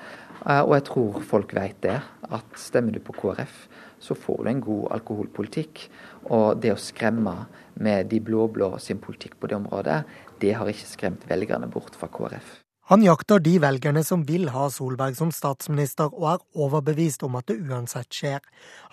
Eh, og jeg tror folk vet det, at stemmer du på KrF, så får du en god alkoholpolitikk. Og det å skremme med de blå-blå sin politikk på det området, det har ikke skremt velgerne bort fra KrF.
Han jakter de velgerne som vil ha Solberg som statsminister, og er overbevist om at det uansett skjer.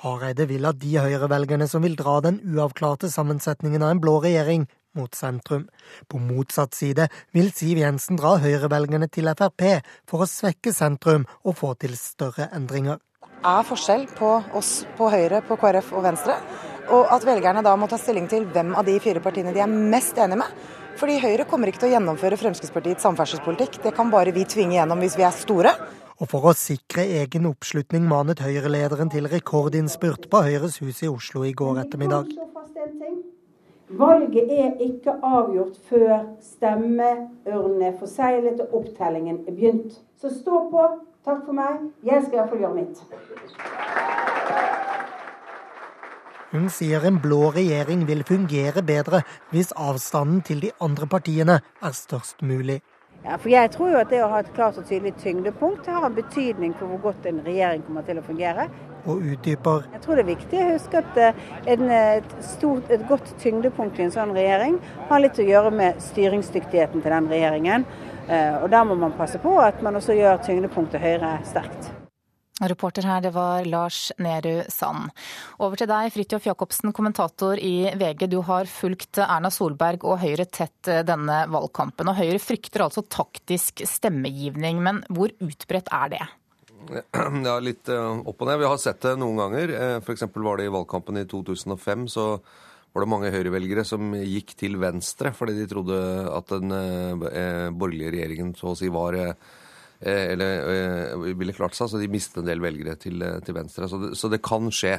Hareide vil at de Høyre-velgerne som vil dra den uavklarte sammensetningen av en blå regjering, mot sentrum. På motsatt side vil Siv Jensen dra høyrevelgerne til Frp for å svekke sentrum og få til større endringer.
Det er forskjell på oss på Høyre, på KrF og Venstre. Og at velgerne da må ta stilling til hvem av de fire partiene de er mest enige med. Fordi Høyre kommer ikke til å gjennomføre Fremskrittspartiets samferdselspolitikk. Det kan bare vi tvinge gjennom hvis vi er store.
Og for å sikre egen oppslutning manet Høyre-lederen til rekordinnspurt på Høyres hus i Oslo i går ettermiddag.
Valget er ikke avgjort før stemmeurnene er forseglet og opptellingen er begynt. Så stå på. Takk for meg. Jeg skal iallfall gjøre mitt.
Hun sier en blå regjering vil fungere bedre hvis avstanden til de andre partiene er størst mulig.
Ja, for Jeg tror jo at det å ha et klart og tydelig tyngdepunkt har en betydning for hvor godt en regjering kommer til å fungere.
Og utdyper.
Jeg tror det er viktig å huske at eh, en, et, stort, et godt tyngdepunkt i en sånn regjering har litt å gjøre med styringsdyktigheten til den regjeringen. Eh, og Da må man passe på at man også gjør tyngdepunktet Høyre sterkt.
Reporter her, det var Lars Nehru Sand. Over til deg, Fridtjof Jacobsen, kommentator i VG. Du har fulgt Erna Solberg og Høyre tett eh, denne valgkampen. Og Høyre frykter altså taktisk stemmegivning, men hvor utbredt er det?
Ja, litt eh, opp og ned. Vi har sett det noen ganger. Eh, F.eks. var det i valgkampen i 2005. så var det mange Høyre-velgere som gikk til venstre fordi de trodde at den borgerlige regjeringen så å si var eller eh, ville klart seg, så de mistet en del velgere til, eh, til venstre. Så det, så det, kan skje.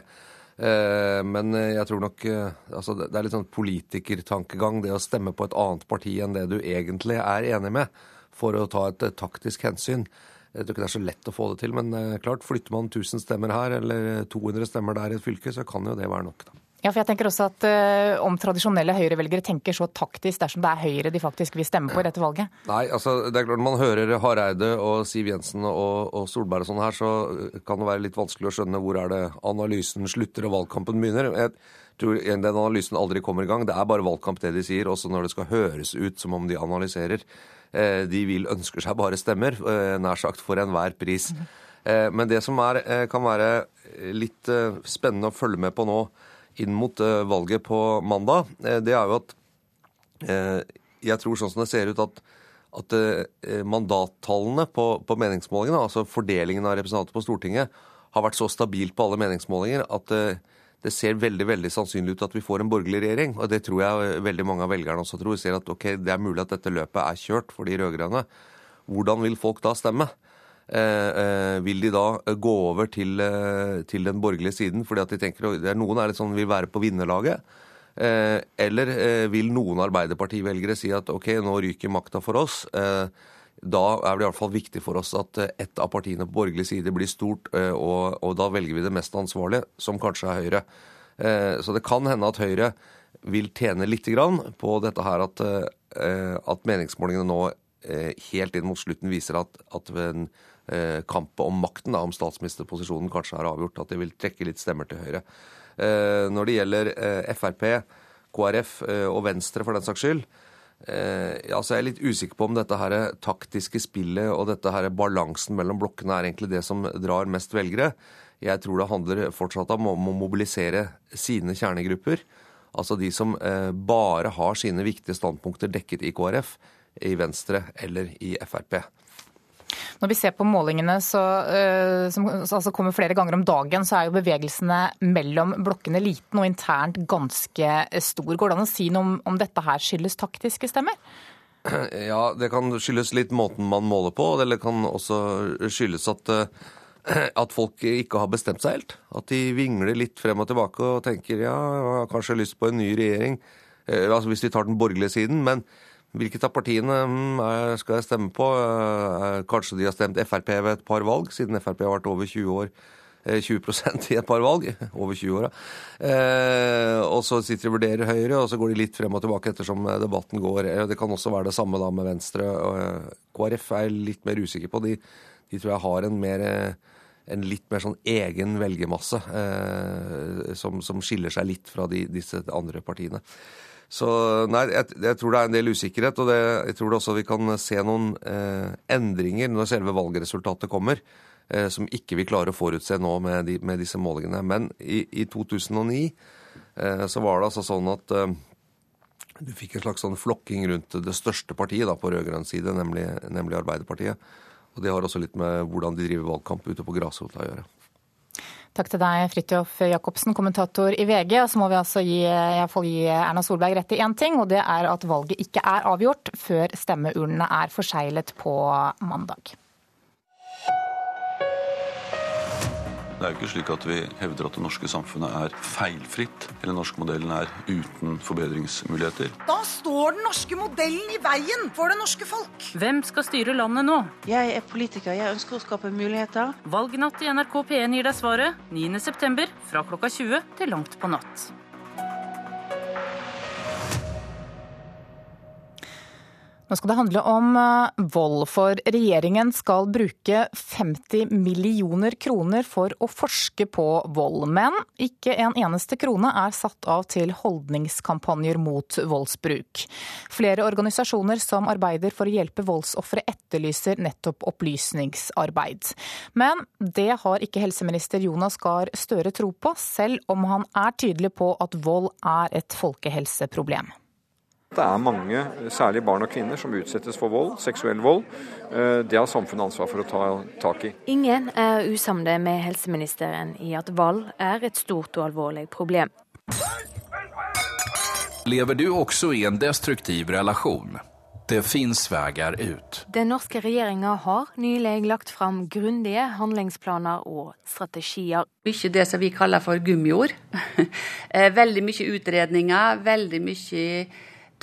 Men jeg tror nok altså Det er litt sånn politikertankegang, det å stemme på et annet parti enn det du egentlig er enig med, for å ta et taktisk hensyn. Jeg tror ikke det er så lett å få det til, men klart, flytter man 1000 stemmer her eller 200 stemmer der i et fylke, så kan jo det være nok, da.
Ja, for jeg tenker også at uh, Om tradisjonelle høyrevelgere tenker så taktisk dersom det er Høyre de faktisk vil stemme på i dette valget?
Nei, altså det er klart man hører Hareide og Siv Jensen og, og Solberg og sånn her, så kan det være litt vanskelig å skjønne hvor er det analysen slutter og valgkampen begynner. Jeg tror Den analysen aldri kommer i gang. Det er bare valgkamp det de sier, også når det skal høres ut som om de analyserer. Eh, de vil ønsker seg bare stemmer, eh, nær sagt for enhver pris. Eh, men det som er, kan være litt spennende å følge med på nå, inn mot eh, valget på mandag, eh, det er jo at eh, jeg tror sånn som det ser ut at, at mandattallene på, på, meningsmålingene, altså fordelingen av representanter på Stortinget, har vært så stabilt på alle meningsmålinger at det ser veldig veldig sannsynlig ut at vi får en borgerlig regjering. Og det tror jeg veldig mange av velgerne også tror. Ser at ok, det er mulig at dette løpet er kjørt for de rød-grønne. Hvordan vil folk da stemme? Eh, eh, vil de da eh, gå over til, til, den borgerlige siden fordi at de tenker at noen er litt sånn vil være på vinnerlaget? Eller vil noen Arbeiderparti-velgere si at ok, nå ryker makta for oss? Da er det i hvert fall viktig for oss at ett av partiene på borgerlig side blir stort, og, og da velger vi det mest ansvarlige, som kanskje er Høyre. Så det kan hende at Høyre vil tjene litt på dette her at, at meningsmålingene nå helt inn mot slutten viser at, at Eh, kamp om makten, da, om statsministerposisjonen kanskje er avgjort, at de vil trekke litt stemmer til Høyre. Eh, når det gjelder eh, Frp, KrF og Venstre for den saks skyld, ja, så jeg litt usikker på om dette her taktiske spillet og dette her balansen mellom blokkene er egentlig det som drar mest velgere. Jeg tror det handler fortsatt om å mobilisere sine kjernegrupper. Altså de som bare har sine viktige standpunkter dekket i KrF, i Venstre eller i Frp.
Når vi ser på målingene så, uh, som altså kommer flere ganger om dagen, så er jo bevegelsene mellom blokkene liten og internt ganske stor. Går det an å si noe om, om dette her skyldes taktiske stemmer?
Ja, det kan skyldes litt måten man måler på. Eller det kan også skyldes at, at folk ikke har bestemt seg helt. At de vingler litt frem og tilbake og tenker ja, jeg har kanskje lyst på en ny regjering. Eh, altså Hvis vi tar den borgerlige siden. Men hvilket av partiene mm, skal jeg stemme på? Eh, kanskje de har stemt Frp ved et par valg, siden Frp har vært over 20 år. 20 eh, i et par valg. Over 20 år, eh, og så sitter de og vurderer Høyre, og så går de litt frem og tilbake ettersom debatten går. Det kan også være det samme da med Venstre. KrF er jeg litt mer usikker på. De, de tror jeg har en mer en litt mer sånn egen velgermasse eh, som, som, skiller seg litt fra de, disse andre partiene. Så nei, jeg, jeg, tror det er en del usikkerhet, og det, jeg tror det også vi kan se noen eh, endringer når selve valgresultatet kommer, eh, som ikke vi klarer å forutse nå med, de, med disse målingene. Men i, i 2009 eh, så var det altså sånn at eh, du fikk en slags sånn flokking rundt det største partiet da, på rød-grønn side, nemlig, nemlig Arbeiderpartiet. Og Det har også litt med hvordan de driver valgkamp ute på grasrota å gjøre.
Takk til deg, Fridtjof Jacobsen, kommentator i VG. Så må vi altså gi, gi Erna Solberg rett i én ting, og det er at valget ikke er avgjort før stemmeurnene er forseglet på mandag.
Det er jo ikke slik at vi hevder at det norske samfunnet er feilfritt, eller norske modellen er uten forbedringsmuligheter.
Da står den norske modellen i veien for det norske folk!
Hvem skal styre landet nå?
Jeg er politiker. Jeg ønsker å skape muligheter.
Valgnatt i NRK P1 gir deg svaret 9.9. fra klokka 20 til langt på natt.
Nå skal det handle om eh, vold, for regjeringen skal bruke 50 millioner kroner for å forske på vold. Men ikke en eneste krone er satt av til holdningskampanjer mot voldsbruk. Flere organisasjoner som arbeider for å hjelpe voldsofre etterlyser nettopp opplysningsarbeid. Men det har ikke helseminister Jonas Gahr Støre tro på, selv om han er tydelig på at vold er et folkehelseproblem.
Det er mange, særlig barn og kvinner, som utsettes for vold, seksuell vold. Eh, det har samfunnet ansvar for å ta tak i.
Ingen er usamde med helseministeren i at vold er et stort og alvorlig problem.
Lever du også i en destruktiv relasjon? Det fins veier ut.
Den norske regjeringa har nylig lagt fram grundige handlingsplaner og strategier.
Mye det som vi kaller for gummiord. Eh, veldig mye utredninger, veldig mye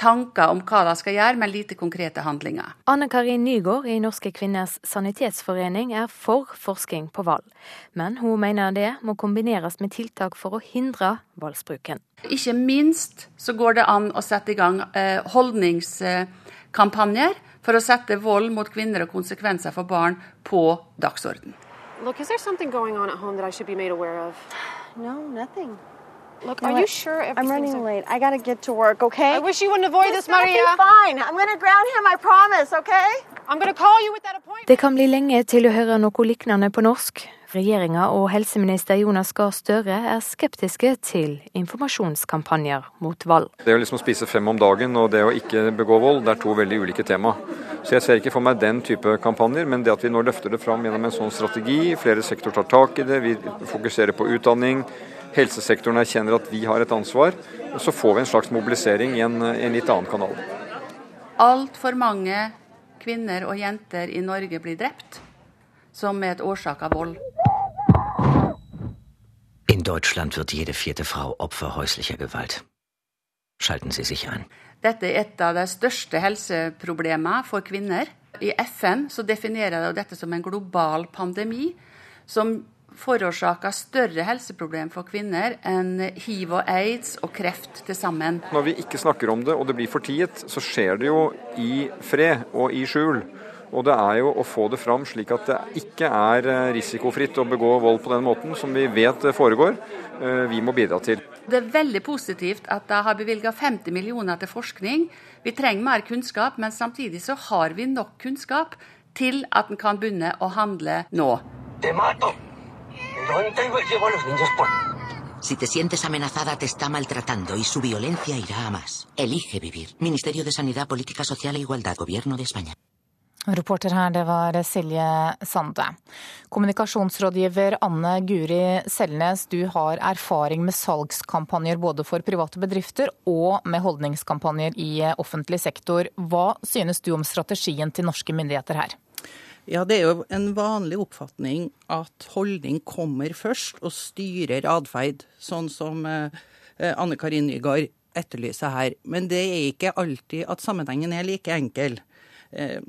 tanker om hva de skal gjøre, men lite konkrete handlinger.
Anne Karin Nygaard i Norske kvinners sanitetsforening er for forskning på vold. Men hun mener det må kombineres med tiltak for å hindre voldsbruken.
Ikke minst så går det an å sette i gang eh, holdningskampanjer for å sette vold mot kvinner og konsekvenser for barn på dagsorden.
Look, is there something going on at home that I should be made aware of?
No, nothing.
Look, are you sure
I'm running late. I gotta get to work, okay?
I wish you wouldn't avoid
this,
Maria.
Be fine. I'm gonna ground him, I promise, okay?
I'm gonna call you with that appointment.
Det kan bli lenge til å høre noe lignende på norsk. Regjeringa og helseminister Jonas Gahr Støre er skeptiske til informasjonskampanjer mot vold.
Det å liksom spise fem om dagen og det å ikke begå vold, det er to veldig ulike tema. Så jeg ser ikke for meg den type kampanjer, men det at vi nå løfter det fram gjennom en sånn strategi, flere sektorer tar tak i det, vi fokuserer på utdanning, helsesektoren erkjenner at vi har et ansvar, så får vi en slags mobilisering i en, en litt annen kanal.
Altfor mange kvinner og jenter i Norge blir drept som er et årsak av vold.
In Deutschland wird jede vierte Frau Opfer häuslicher Gewalt. Schalten Sie sich ein.
Dette er et av de største helseproblemene for kvinner. I FN så definerer de dette som en global pandemi, som forårsaker større helseproblem for kvinner enn hiv og aids og kreft til sammen.
Når vi ikke snakker om det og det blir fortiet, så skjer det jo i fred og i skjul. Og det er jo å få det fram slik at det ikke er eh, risikofritt å begå vold på den måten, som vi vet foregår. Eh, vi må bidra til.
Det er veldig positivt at de har bevilga 50 millioner til forskning. Vi trenger mer kunnskap, men samtidig så har vi nok kunnskap til at en kan begynne å handle nå. Det mato.
Si te sientes amenazada, te está maltratando y su violencia irá a más. Elige vivir. Ministerio de Sanidad, Política Social e Igualdad, Gobierno de España.
Reporter her, det var Silje Sande. Kommunikasjonsrådgiver Anne Guri Selnes, du har erfaring med salgskampanjer både for private bedrifter og med holdningskampanjer i offentlig sektor. Hva synes du om strategien til norske myndigheter her?
Ja, det er jo en vanlig oppfatning at holdning kommer først og styrer atferd, sånn som eh, eh, Anne Karin Nygaard etterlyser her. Men det er ikke alltid at sammenhengen er like enkel. Eh,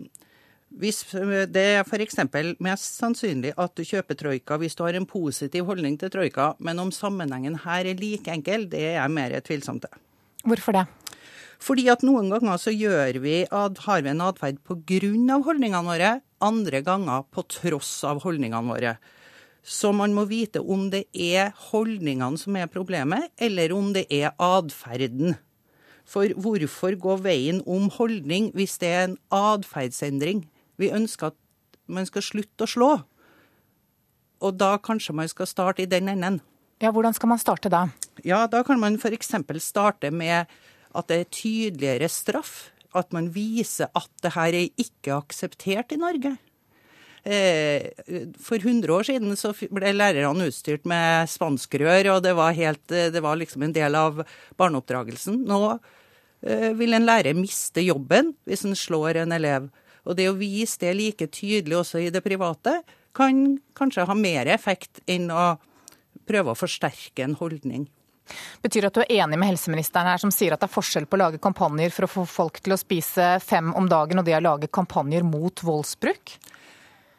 hvis det er f.eks. mest sannsynlig at du kjøper troika hvis du har en positiv holdning til troika, men om sammenhengen her er like enkel, det er jeg mer tvilsom til.
Hvorfor det?
Fordi at noen ganger så gjør vi, har vi en atferd pga. holdningene våre, andre ganger på tross av holdningene våre. Så man må vite om det er holdningene som er problemet, eller om det er atferden. For hvorfor gå veien om holdning hvis det er en atferdsendring? Vi ønsker at man skal slutte å slå. Og da kanskje man skal starte i den enden.
Ja, Hvordan skal man starte da?
Ja, Da kan man f.eks. starte med at det er tydeligere straff. At man viser at det her er ikke akseptert i Norge. Eh, for 100 år siden så ble lærerne utstyrt med spanskrør, og det var, helt, det var liksom en del av barneoppdragelsen. Nå eh, vil en lærer miste jobben hvis en slår en elev. Og det å vise det like tydelig også i det private, kan kanskje ha mer effekt enn å prøve å forsterke en holdning.
Betyr det at du er enig med helseministeren her, som sier at det er forskjell på å lage kampanjer for å få folk til å spise fem om dagen, og det å lage kampanjer mot voldsbruk?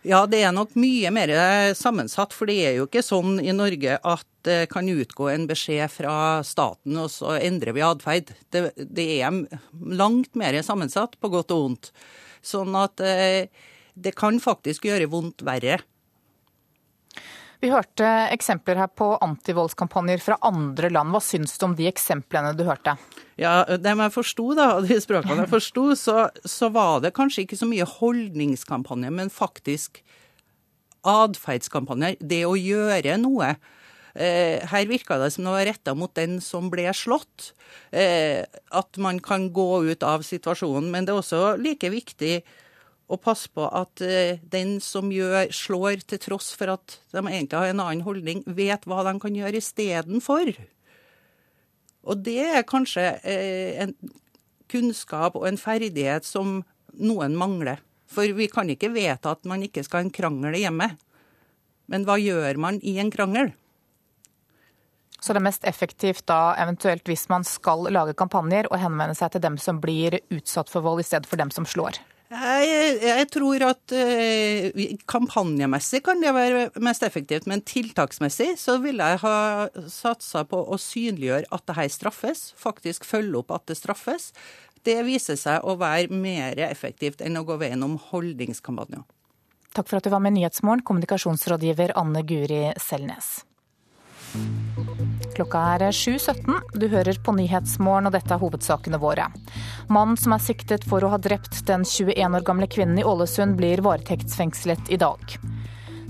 Ja, det er nok mye mer sammensatt. For det er jo ikke sånn i Norge at det kan utgå en beskjed fra staten, og så endrer vi atferd. Det, det, er langt mer sammensatt, på godt og vondt. Sånn at eh, det kan faktisk gjøre vondt verre.
Vi hørte eksempler her på antivoldskampanjer fra andre land. Hva syns du om de eksemplene du hørte?
Ja, Det jeg forsto, da, de språkene jeg forsto, så, så, var det kanskje ikke så mye holdningskampanjer, men faktisk atferdskampanjer. Det å gjøre noe. Eh, her virka det som det var retta mot den som ble slått. Eh, at man kan gå ut av situasjonen. Men det er også like viktig å passe på at eh, den som gjør, slår til tross for at de egentlig har en annen holdning, vet hva de kan gjøre istedenfor. Og det er kanskje en kunnskap og en ferdighet som noen mangler. For vi kan ikke vedta at man ikke skal ha en krangel hjemme. Men hva gjør man i en krangel?
Så det er mest effektivt da eventuelt hvis man skal lage kampanjer, å henvende seg til dem som blir utsatt for vold, i stedet for dem som slår?
Jeg, jeg tror at eh, kampanjemessig kan det være mest effektivt, men tiltaksmessig så ville jeg ha satsa på å synliggjøre at det her straffes. Faktisk følge opp at det straffes. Det viser seg å være mer effektivt enn å gå veien om holdningskampanjer.
Takk for at du var med Nyhetsmorgen, kommunikasjonsrådgiver Anne Guri Selnes. Klokka er 7.17. Du hører på Nyhetsmorgen, og dette er hovedsakene våre. Mannen som er siktet for å ha drept den 21 år gamle kvinnen i Ålesund, blir varetektsfengslet i dag.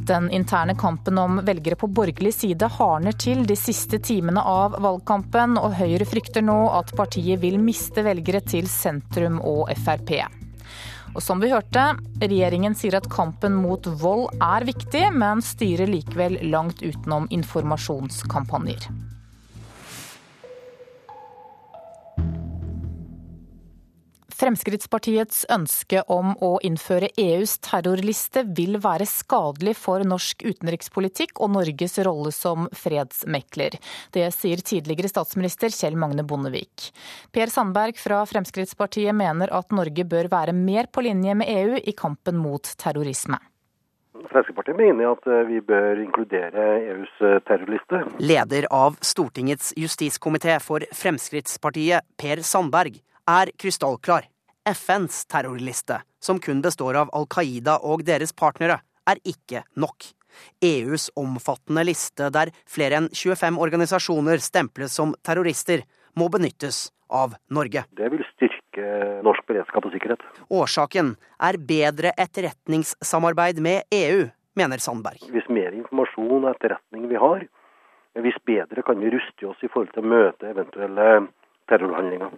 Den interne kampen om velgere på borgerlig side hardner til de siste timene av valgkampen, og Høyre frykter nå at partiet vil miste velgere til sentrum og Frp. Og som vi hørte, regjeringen sier at kampen mot vold er viktig, men styrer likevel langt utenom informasjonskampanjer. Fremskrittspartiets ønske om å innføre EUs terrorliste vil være skadelig for norsk utenrikspolitikk og Norges rolle som fredsmekler. Det sier tidligere statsminister Kjell Magne Bondevik. Per Sandberg fra Fremskrittspartiet mener at Norge bør være mer på linje med EU i kampen mot terrorisme.
Fremskrittspartiet mener at eh, vi bør inkludere EUs eh, terrorliste.
Leder av Stortingets justiskomité for Fremskrittspartiet, Per Sandberg, er krystallklar. FNs terrorliste, som kun består av Al Qaida og deres partnere, er ikke nok. EUs omfattende liste, der flere enn 25 organisasjoner stemples som terrorister, må benyttes av Norge.
Det vil styrke norsk beredskap og sikkerhet.
Årsaken er bedre etterretningssamarbeid med EU, mener Sandberg.
Hvis mer informasjon og etterretning vi har, hvis bedre kan vi ruste oss i forhold til å møte eventuelle terrorhandlinger.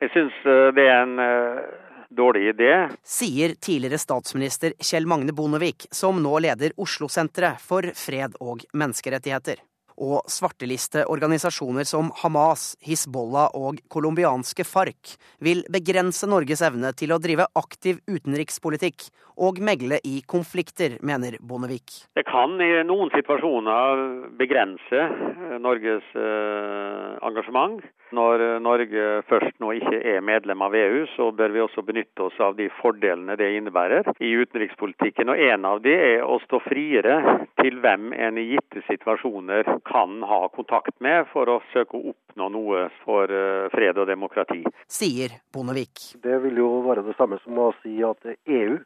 Jeg syns eh, det er en uh, dårlig idé.
Sier tidligere statsminister Kjell Magne Bondevik, som nå leder Oslo-senteret for fred og menneskerettigheter. og svarteliste organisasjoner som Hamas, Hizbollah og colombianske FARC vil begrense Norges evne til å drive aktiv utenrikspolitikk og megle i konflikter, mener Bondevik.
Det kan i noen situasjoner begrense eh, Norges eh, engasjement. Når eh, Norge først nå ikke er medlem av EU, så bør vi også benytte oss av de fordelene det innebærer i utenrikspolitikken. Og En av de er å stå friere til hvem en i gitte situasjoner kan ha kontakt med for å søke å oppnå noe for fred og demokrati.
Sier Bondevik.
Det vil jo være det samme som å si at EU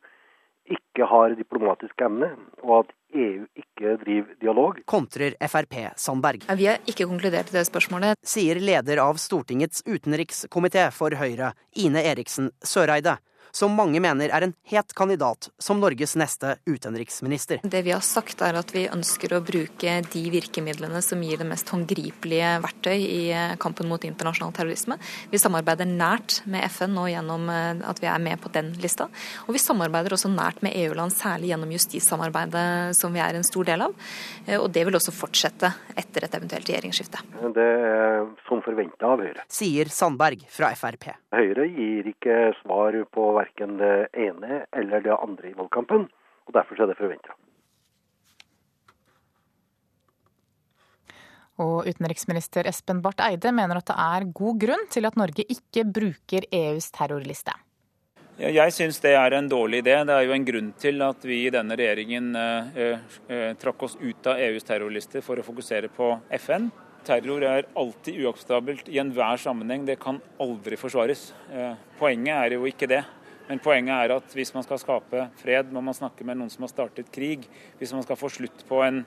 ikke har diplomatisk evne, og at EU ikke driver dialog.
Kontrer Frp Sandberg.
Vi har ikke konkludert i det spørsmålet.
Sier leder av Stortingets utenrikskomité for Høyre, Ine Eriksen Søreide som mange mener er en het kandidat som Norges neste utenriksminister.
Det vi har sagt er at vi ønsker å bruke de virkemidlene som gir det mest håndgripelige verktøy i kampen mot internasjonal terrorisme. Vi samarbeider nært med FN nå gjennom eh, at vi er med på den lista. Og vi samarbeider også nært med EU-land, særlig gjennom justissamarbeidet som vi er en stor del av. Eh, og det vil også fortsette etter et eventuelt regjeringsskifte.
Det er som forventa av Høyre.
Sier Sandberg fra Frp.
Høyre gir ikke svar på hver verken det ene eller det andre i valgkampen. og Derfor er det forventa.
Og utenriksminister Espen Barth Eide mener at det er god grunn til at Norge ikke bruker EUs terrorliste.
Jeg syns det er en dårlig idé. Det er jo en grunn til at vi i denne regjeringen eh, eh, trakk oss ut av EUs terrorliste for å fokusere på FN. Terror er alltid uakseptabelt i enhver sammenheng. Det kan aldri forsvares. Eh, poenget er jo ikke det. Men poenget er at hvis man skal skape fred, må man snakke med noen som har startet krig. Hvis man skal få slutt på en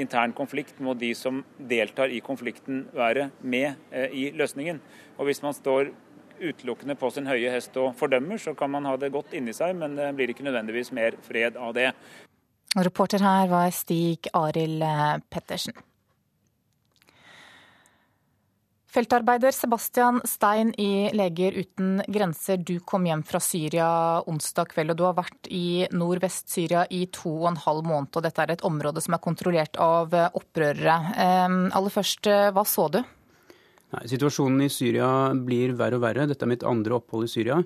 intern konflikt, må de som deltar i konflikten være med eh, i løsningen. Og hvis man står utelukkende på sin høye hest og fordømmer, så kan man ha det godt inni seg, men det blir ikke nødvendigvis mer fred av det.
Reporter her var Stig Arild Pettersen. Feltarbeider Sebastian Stein i Leger uten grenser, du kom hjem fra Syria onsdag kveld, og du har vært i nordvest-Syria i to og en halv måned. og Dette er et område som er kontrollert av opprørere. Aller først, hva så du?
Nei, situasjonen i Syria blir verre og verre. Dette er mitt andre opphold i Syria.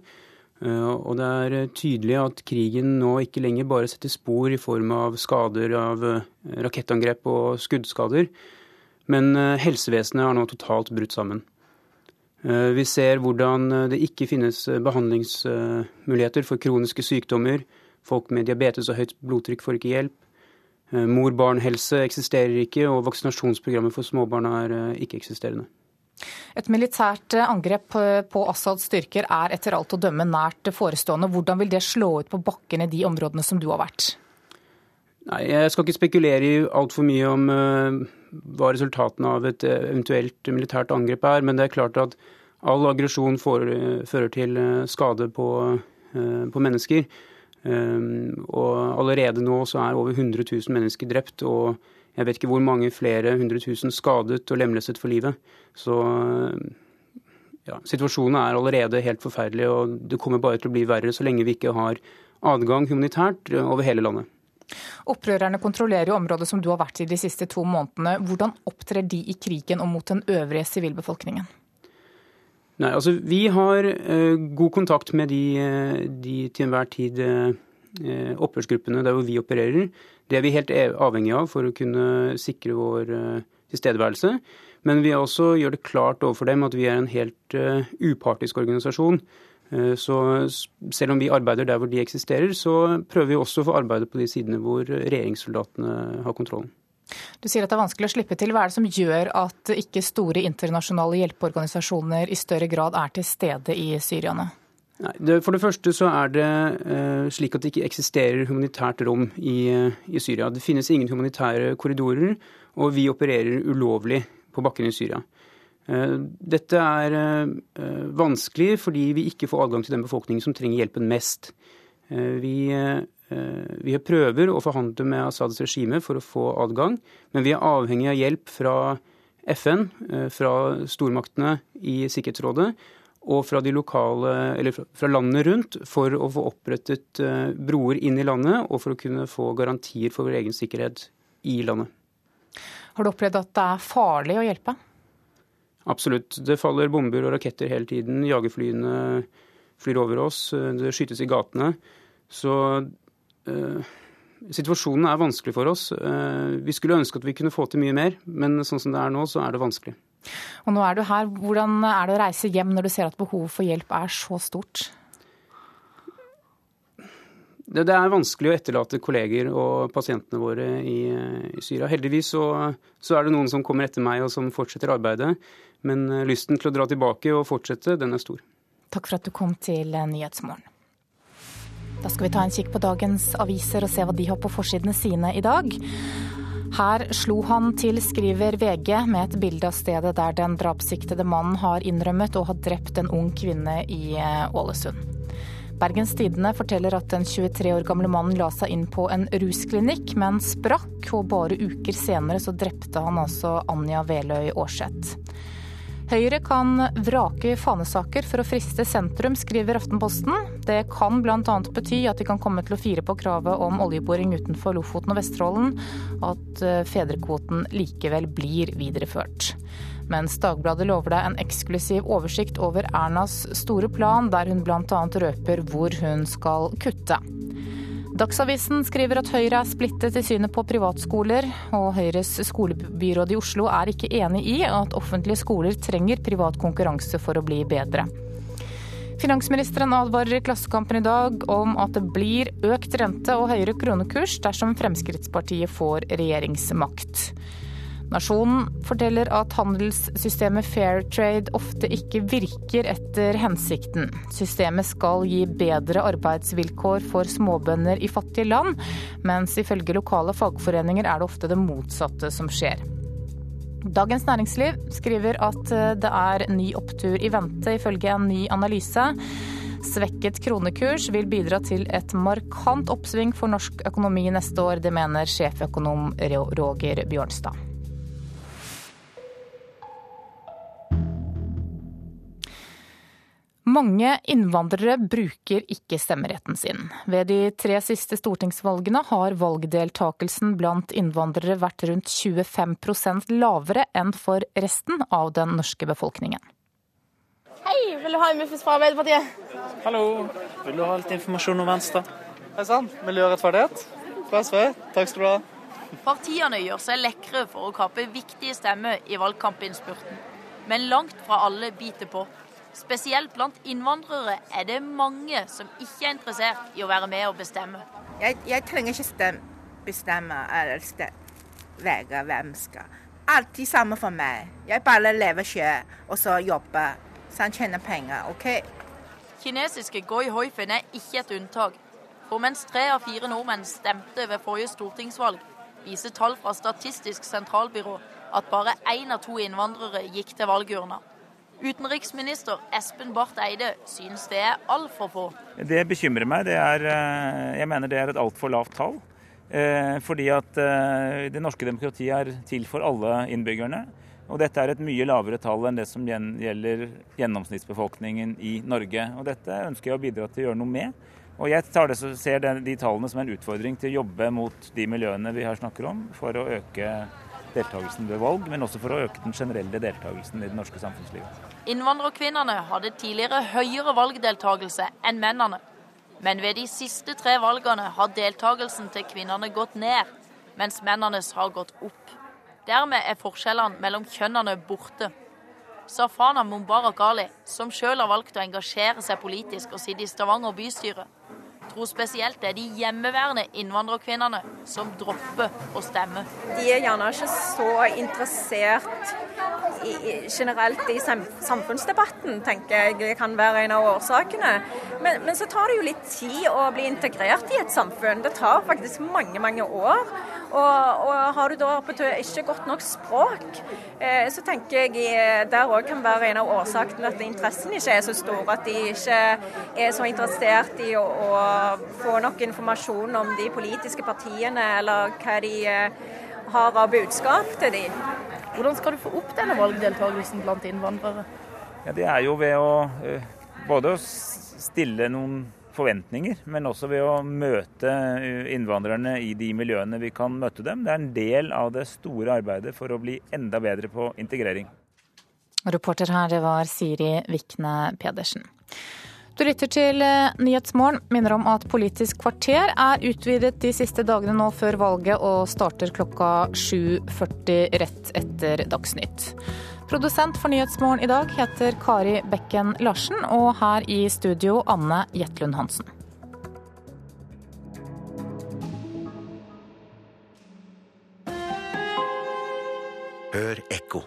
Og det er tydelig at krigen nå ikke lenger bare setter spor i form av skader av rakettangrep og skuddskader. Men eh, helsevesenet har nå totalt brutt sammen. Eh, vi ser hvordan eh, det ikke finnes behandlingsmuligheter for kroniske sykdommer. Folk med diabetes og høyt blodtrykk får ikke hjelp. Mor-barn-helse eksisterer ikke, og vaksinasjonsprogrammet for småbarn er ikke-eksisterende.
Et militært angrep på Assads styrker er etter alt å dømme nært forestående. Hvordan vil det slå ut på bakken i de områdene som du har vært?
Nei, Jeg skal ikke spekulere i altfor mye om hva resultatene av et eh, eventuelt militært angrep er. Men det er klart at all aggresjon fører til eh, skade på, eh, på, mennesker. Og allerede nå så er over 100 000 mennesker drept. og jeg vet ikke hvor mange flere 100 000 skadet og lemlestet for livet. Så ja, situasjonen er allerede helt forferdelig, og det kommer bare til å bli verre så lenge vi ikke har adgang humanitært over hele landet.
Opprørerne kontrollerer jo området som du har vært i de siste to månedene. Hvordan opptrer de i krigen og mot den øvrige sivilbefolkningen?
Nei, altså Vi har uh, god kontakt med de, uh, de til enhver tid uh, opprørsgruppene der hvor vi opererer. Det er vi helt avhengig av for å kunne sikre vår tilstedeværelse. Men vi også gjør det klart overfor dem at vi er en helt upartisk organisasjon Eh, så selv om vi arbeider der hvor de eksisterer, så prøver vi også å få arbeide på de sidene hvor regjeringssoldatene har kontrollen.
Du sier at det er vanskelig å slippe til. Hva er det som gjør at ikke store internasjonale hjelpeorganisasjoner i større grad er til stede i Syriane? Nei, det,
For det første så er det eh, slik at det ikke eksisterer humanitært rom i, uh, i, Syria. Det finnes ingen humanitære korridorer, og vi opererer ulovlig på bakken i Syria. Eh, dette er eh, vanskelig fordi vi ikke får adgang til den befolkningen som trenger hjelpen mest. Eh, vi, vi prøver å forhandle med Assads regime for å få adgang, men vi er avhengig av hjelp fra FN, fra stormaktene i Sikkerhetsrådet og fra, lokale, fra landene rundt for å få opprettet broer inn i landet og for å kunne få garantier for vår egen sikkerhet i landet.
Har du opplevd at det er farlig å hjelpe?
Absolutt. Det faller bomber og raketter hele tiden. Jagerflyene flyr over oss. Det skytes i gatene. Så eh, situasjonen er vanskelig for oss. Eh, vi skulle ønske at vi kunne få til mye mer, men sånn som det er nå, så er det vanskelig.
Og nå er du her. Hvordan er det å reise hjem når du ser at behovet for hjelp er så stort?
Det, det er vanskelig å etterlate kolleger og pasientene våre i, i Syria. Heldigvis så, så, er det noen som kommer etter meg og som fortsetter arbeidet. Men eh, lysten til å dra tilbake og fortsette, den er stor.
Takk for at du kom til eh, Nyhetsmorgen. Da skal vi ta en kikk på dagens aviser og se hva de har på forsidene sine i dag. Her slo han til, skriver VG, med et bilde av stedet der den drapssiktede mannen har innrømmet å ha drept en ung kvinne i eh, Ålesund. Bergens Tidende forteller at den 23 år gamle mannen la seg inn på en rusklinikk, men sprakk, og bare uker senere så drepte han altså Anja Veløy Aarseth. Høyre kan vrake fanesaker for å friste sentrum, skriver Aftenposten. Det kan bl.a. bety at de kan komme til å fire på kravet om oljeboring utenfor Lofoten og Vesterålen, at eh, fedrekvoten likevel blir videreført. Mens Dagbladet lover deg en eksklusiv oversikt over Ernas store plan, der hun bl.a. røper hvor hun skal kutte. Dagsavisen skriver at Høyre er splittet i synet på privatskoler, og Høyres skolebyråd i Oslo er ikke enig i at offentlige skoler trenger privat konkurranse for å bli bedre. Finansministeren advarer i Klassekampen i dag om at det blir økt rente og høyere kronekurs dersom Fremskrittspartiet får regjeringsmakt. Nasjonen forteller at handelssystemet Fair Trade ofte ikke virker etter hensikten. Systemet skal gi bedre arbeidsvilkår for småbønder i fattige land, mens ifølge lokale fagforeninger er det ofte det motsatte som skjer. Dagens Næringsliv skriver at det er ny opptur i vente, ifølge en ny analyse. Svekket kronekurs vil bidra til et markant oppsving for norsk økonomi neste år. Det mener sjeføkonom Roger Bjørnstad. Mange innvandrere bruker ikke stemmeretten sin. Ved de tre siste stortingsvalgene har valgdeltakelsen blant innvandrere vært rundt 25% lavere enn for resten av den norske befolkningen.
Hei, vil du ha en muffins fra Arbeiderpartiet?
Hallo, vil du ha litt informasjon om Venstre?
Hei sann, miljø og rettferdighet fra SV. Takk skal du ha.
Partiene gjør seg lekre for å kape viktige stemmer i valgkampinnspurten, men langt fra alle biter på. Spesielt blant innvandrere er det mange som ikke er interessert i å være med og bestemme.
Jeg, jeg trenger ikke stemme, bestemme eller velge hvem skal. Alltid samme for meg. Jeg bare lever selv og så jobber. Så han tjener penger, OK?
Kinesiske Goi Hoifen er ikke et unntak. For mens tre av fire nordmenn stemte ved forrige stortingsvalg, viser tall fra Statistisk sentralbyrå at bare én av to innvandrere gikk til valgurna. Utenriksminister Espen Barth Eide synes det er altfor få.
Det bekymrer meg. Det er, eh, jeg mener det er et altfor lavt tall. Eh, fordi at eh, det norske demokratiet er til for alle innbyggerne. Og dette er et mye lavere tall enn det som gjelder gjennomsnittsbefolkningen i Norge. Og dette ønsker jeg å bidra til å gjøre noe med. Og jeg det, ser de tallene som en utfordring til å jobbe mot de miljøene vi her snakker om, for å øke deltakelsen ved valg, men også for å øke den generelle deltakelsen i det norske samfunnslivet.
Innvandrerkvinnene hadde tidligere høyere valgdeltakelse enn mennene. Men ved de siste tre valgene har deltakelsen til kvinnene gått ned, mens mennenes har gått opp. Dermed er forskjellene mellom kjønnene borte. Safana Mumbarak Ali, som sjøl har valgt å engasjere seg politisk og sitte i Stavanger bystyre, tror spesielt det er de hjemmeværende innvandrerkvinnene som dropper å stemme.
De er gjerne ikke så interessert i, generelt i samfunnsdebatten, tenker jeg kan være en av årsakene. Men, men, så tar det jo litt tid å bli integrert i et samfunn. Det tar faktisk mange, mange år. Og, og har du da ikke godt nok språk, eh, så tenker jeg eh, der òg kan være en av årsakene at interessen ikke er så stor. At de ikke er så interessert i å, å få nok informasjon om de politiske partiene, eller hva de eh, har av budskap til de.
Hvordan skal du få opp denne valgdeltakelsen blant innvandrere?
Ja, det er jo ved å både å stille noen forventninger, men også ved å møte innvandrerne i de miljøene vi kan møte dem. Det er en del av det store arbeidet for å bli enda bedre på integrering.
Reporter her det var Siri Vikne Pedersen. Du lytter til Nyhetsmorgen. Minner om at Politisk kvarter er utvidet de siste dagene nå før valget og starter klokka 7.40 rett etter Dagsnytt. Produsent for Nyhetsmorgen i dag heter Kari Bekken Larsen, og her i studio Anne Jetlund Hansen.
Hør ekko.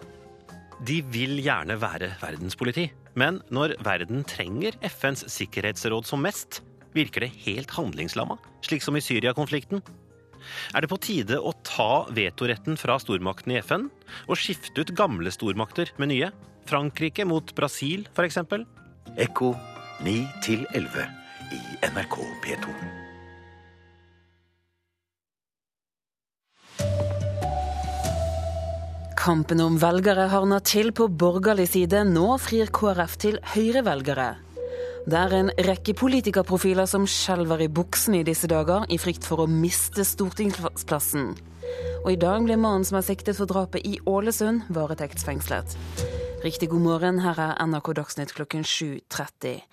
De vil gjerne være verdenspoliti, men når verden trenger FNs sikkerhetsråd som mest, virker det helt handlingslamma, slik som i Syria-konflikten. Er det på tide å ta vetoretten fra stormaktene i FN og skifte ut gamle stormakter med nye? Frankrike mot Brasil, f.eks.?
Ekko 9 11 i NRK P2.
Kampen om velgere hardner til på borgerlig side. Nå frir KrF til høyrevelgere. Det er en rekke politikerprofiler som skjelver i buksene i disse dager, i frykt for å miste stortingsplassen. Og i dag ble mannen som er siktet for drapet i Ålesund, varetektsfengslet. Riktig god morgen, her er NRK Dagsnytt klokken 7.30.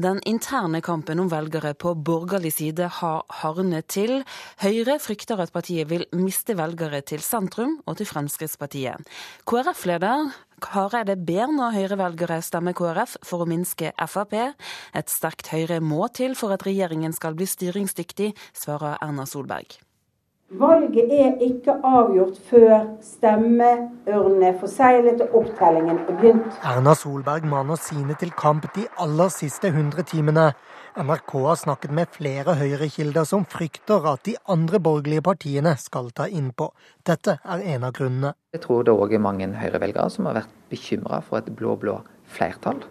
Den interne kampen om velgere på borgerlig side har hardnet til. Høyre frykter at partiet vil miste velgere til sentrum og til Fremskrittspartiet. KrF-leder Hareide ber nå Høyre-velgere stemme KrF for å minske Frp. Et sterkt Høyre må til for at regjeringen skal bli styringsdyktig, svarer Erna Solberg.
Valget er ikke avgjort før stemmeurnene forseglet og opptellingen er begynt.
Erna Solberg maner sine til kamp de aller siste 100 timene. NRK har snakket med flere høyrekilder som frykter at de andre borgerlige partiene skal ta innpå. Dette er en av grunnene.
Jeg tror det òg er mange høyrevelgere som har vært bekymra for et blå-blå flertall.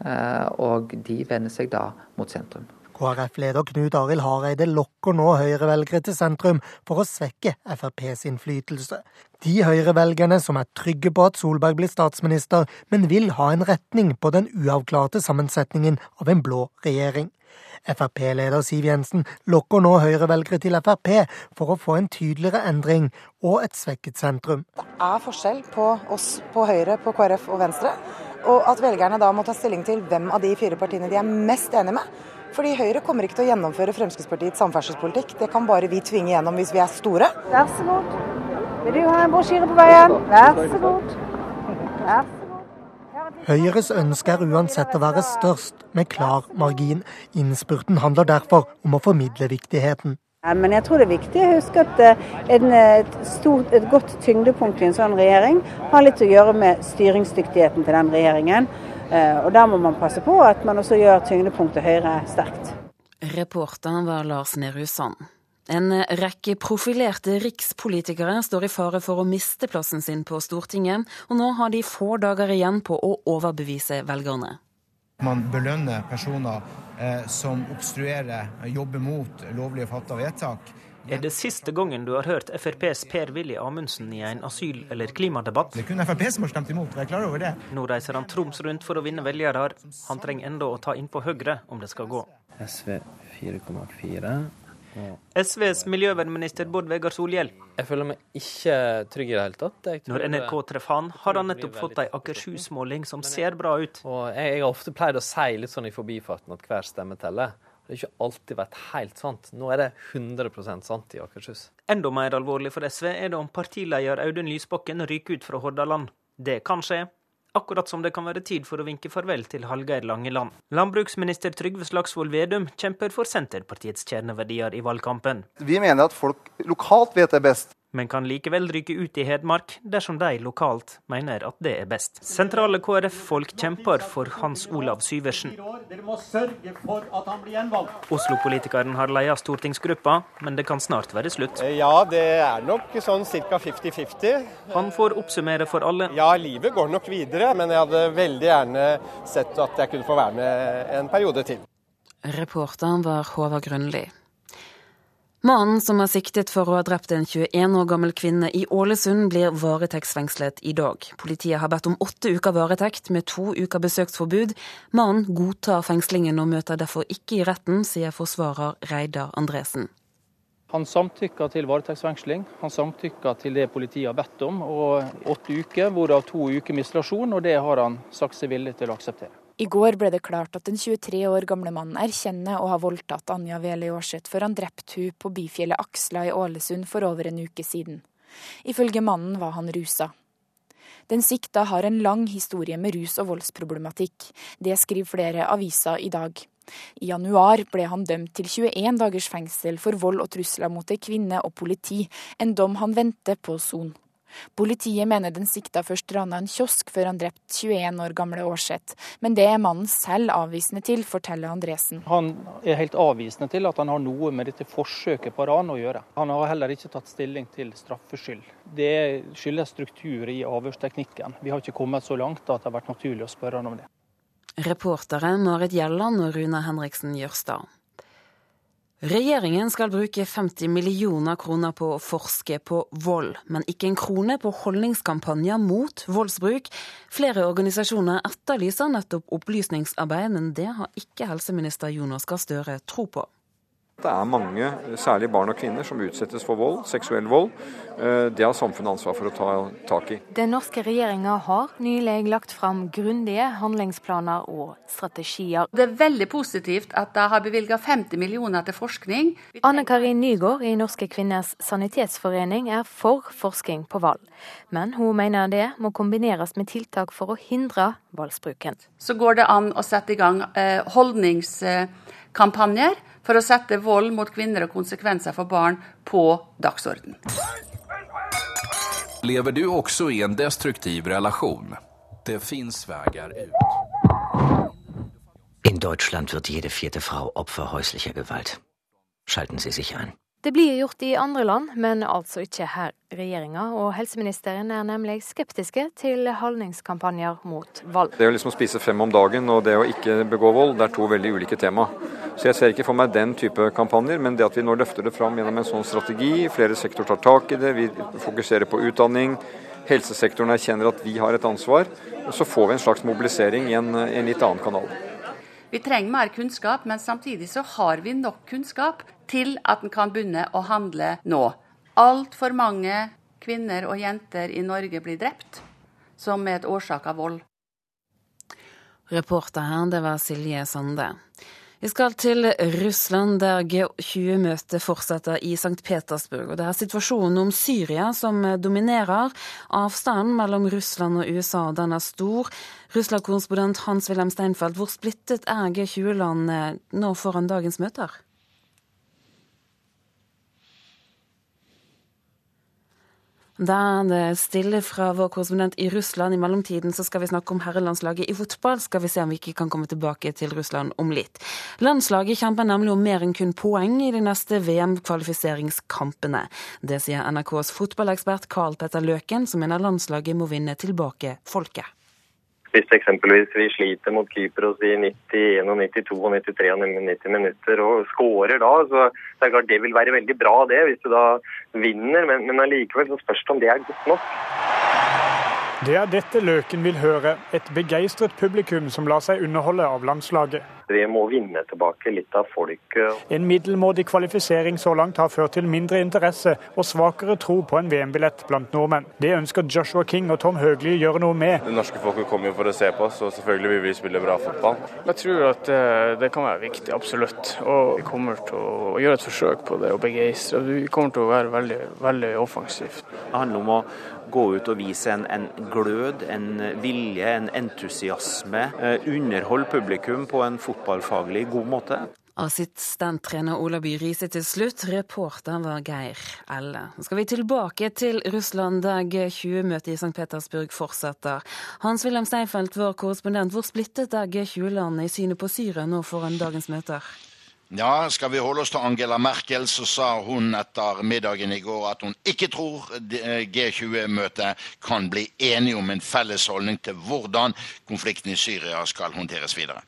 Eh, og de vender seg da mot sentrum.
KrF-leder Knut Arild Hareide lokker nå høyrevelgere til sentrum for å svekke FrPs innflytelse. De høyrevelgerne som er trygge på at Solberg blir statsminister, men vil ha en retning på den uavklarte sammensetningen av en blå regjering. Frp-leder Siv Jensen lokker nå høyrevelgere til Frp for å få en tydeligere endring og et svekket sentrum.
Det er forskjell på oss på Høyre, på KrF og Venstre, og at velgerne da må ta stilling til hvem av de fire partiene de er mest enige med. Fordi Høyre kommer ikke til å gjennomføre Fremskrittspartiets samferdselspolitikk. Det kan bare vi tvinge gjennom hvis vi er store.
Vær så god. Vil du ha en brosjyre på veien? Vær så god. Vær så
Høyres ønske er uansett å være størst, med klar margin. Innspurten handler derfor om å formidle viktigheten.
Men jeg tror det er viktig å huske at en, et, stort, et godt tyngdepunkt i en sånn regjering har litt å gjøre med styringsdyktigheten til den regjeringen. Og Der må man passe på at man også gjør tyngdepunktet Høyre sterkt.
Reporteren var Lars Nehru Sand. En rekke profilerte rikspolitikere står i fare for å miste plassen sin på Stortinget, og nå har de få dager igjen på å overbevise velgerne.
Man belønner personer eh, som obstruerer, jobber mot lovlige fatta vedtak.
Er det siste gangen du har hørt FrPs Per-Willy Amundsen i en asyl- eller klimadebatt?
Det er kun Frp som har stemt imot, jeg er klar over det.
Nå reiser han Troms rundt for å vinne velgere. Han trenger enda å ta inn på Høyre om det skal gå.
SV 4,4.
SVs miljøvernminister Bård Vegar Solhjell.
Jeg føler meg ikke trygg i det hele tatt.
Når NRK treffer han, har han nettopp fått ei Akershus-måling som ser bra ut.
Og jeg, jeg har ofte pleid å si litt sånn i forbifarten at hver stemme teller. Det har ikke alltid vært helt sant. Nå er det 100 sant i Akershus.
Enda mer alvorlig for SV er det om partileder Audun Lysbakken ryker ut fra Hordaland. Det kan skje. Akkurat som det kan være tid for å vinke farvel til Hallgeir Langeland. Landbruksminister Trygve Slagsvold Vedum kjemper for Senterpartiets kjerneverdier i valgkampen.
Vi mener at folk lokalt vet det best
men kan likevel ryke ut i Hedmark dersom de lokalt mener at det er best. Sentrale KrF-folk kjemper for Hans Olav Syversen. Oslo-politikeren har leia stortingsgruppa, men det kan snart være slutt.
Ja, det er nok sånn ca. 50-50.
Han får oppsummere for alle.
Ja, livet går nok videre, men jeg hadde veldig gjerne sett at jeg kunne få være med en periode til.
Reporteren var Håvard Grønli. Mannen som er siktet for å ha drept en 21 år gammel kvinne i Ålesund, blir varetektsfengslet i dag. Politiet har bedt om åtte uker varetekt med to uker besøksforbud. Mannen godtar fengslingen og møter derfor ikke i retten, sier forsvarer Reidar Andresen.
Han samtykker til varetektsfengsling. Han samtykker til det politiet har bedt om, og åtte uker, hvorav to uker med isolasjon, og det har han sagt seg villig til å akseptere.
I går ble det klart at den 23 år gamle mannen erkjenner å ha voldtatt Anja Veli Aarseth før han drepte hun på byfjellet Aksla i Ålesund for over en uke siden. Ifølge mannen var han rusa. Den sikta har en lang historie med rus- og voldsproblematikk. Det skriver flere aviser i dag. I januar ble han dømt til 21 dagers fengsel for vold og trusler mot ei kvinne og politi, en dom han venter på son. Politiet mener den sikta først rana en kiosk før han drepte 21 år gamle Aarseth, men det er mannen selv avvisende til, forteller Andresen.
Han er helt avvisende til at han har noe med dette forsøket på ran å gjøre. Han har heller ikke tatt stilling til straffskyld. Det skyldes struktur i avhørsteknikken. Vi har ikke kommet så langt at det har vært naturlig å spørre han om det.
Reportere Marit Gjelland og Runa Henriksen Jørstad. Regjeringen skal bruke 50 millioner kroner på å forske på vold, men ikke en krone på holdningskampanjer mot voldsbruk. Flere organisasjoner etterlyser nettopp opplysningsarbeid, men det har ikke helseminister Jonas Gahr Støre tro på.
Det er mange, særlig barn og kvinner, som utsettes for vold, seksuell vold. Det har samfunnet ansvar for å ta tak i.
Den norske regjeringa har nylig lagt fram grundige handlingsplaner og strategier.
Det er veldig positivt at de har bevilga 50 millioner til forskning.
Anne Karin Nygaard i Norske kvinners sanitetsforening er for forskning på vold. Men hun mener det må kombineres med tiltak for å hindre voldsbruken.
Så går det an å sette i gang holdningskampanjer for å sette vold mot kvinner og konsekvenser for barn på dagsorden.
Lever du også i en destruktiv relasjon? Det fins veier ut.
In Deutschland wird jede vierte Frau Opfer häuslicher Gewalt. Schalten Sie sich ein.
Det blir gjort i andre land, men altså ikke her. Regjeringa og helseministeren er nemlig skeptiske til holdningskampanjer mot vold.
Det å liksom spise fem om dagen og det å ikke begå vold, det er to veldig ulike tema. Så jeg ser ikke for meg den type kampanjer, men det at vi nå løfter det fram gjennom en sånn strategi, flere sektorer tar tak i det, vi fokuserer på utdanning, helsesektoren erkjenner at vi har et ansvar, så får vi en slags mobilisering i en, i en litt annen kanal.
Vi trenger mer kunnskap, men samtidig så har vi nok kunnskap til at en kan begynne å handle nå. Altfor mange kvinner og jenter i Norge blir drept som er et årsak av vold.
Reporter her, det var Silje Sande. Vi skal til Russland, der G20-møtet fortsetter i St. Petersburg. Og det er situasjonen om Syria som dominerer. Avstanden mellom Russland og USA den er stor. Russland-korrespondent Hans-Wilhelm Steinfeld, hvor splittet er G20-landene nå foran dagens møter? Da er det stille fra vår korrespondent i Russland. I mellomtiden så skal vi snakke om herrelandslaget i fotball. Skal vi se om vi ikke kan komme tilbake til Russland om litt. Landslaget kjemper nemlig om mer enn kun poeng i de neste VM-kvalifiseringskampene. Det sier NRKs fotballekspert Carl Petter Løken, som mener landslaget må vinne tilbake folket.
Hvis eksempelvis vi sliter mot Kypros i 91, 92 93 og 90 minutter og skårer da, så det er klart det vil være veldig bra det, hvis du da vinner. Men, men allikevel så spørs det om det er godt nok.
Det er dette Løken vil høre. Et begeistret publikum som lar seg underholde av landslaget.
Vi må vinne tilbake litt av folket.
En middelmådig kvalifisering så langt har ført til mindre interesse og svakere tro på en VM-billett blant nordmenn. Det ønsker Joshua King og Tom Høgli gjøre noe med.
Det norske folket kommer jo for å se på oss, og selvfølgelig vil vi spille bra fotball.
Jeg tror at eh, det kan være viktig, absolutt. Og vi kommer til å gjøre et forsøk på det og begeistre. Vi kommer til å være veldig, veldig offensivt.
Det handler om å gå ut og vise en, en glød, en vilje, en entusiasme. Eh, underholde publikum på en fotballfaglig god måte.
Assistenttrener Ola By Riise til slutt, reporter var Geir Elle. Så skal vi tilbake til Russland, der G20-møtet i St. Petersburg fortsetter. Hans-Wilhelm Steinfeld, vår korrespondent, hvor splittet er G20-landene i synet på Syria nå foran dagens møter?
Ja, skal vi holde oss til Angela Merkel, så sa hun etter middagen i går at hun ikke tror G20-møtet kan bli enige om en felles holdning til hvordan konflikten i Syria skal håndteres videre.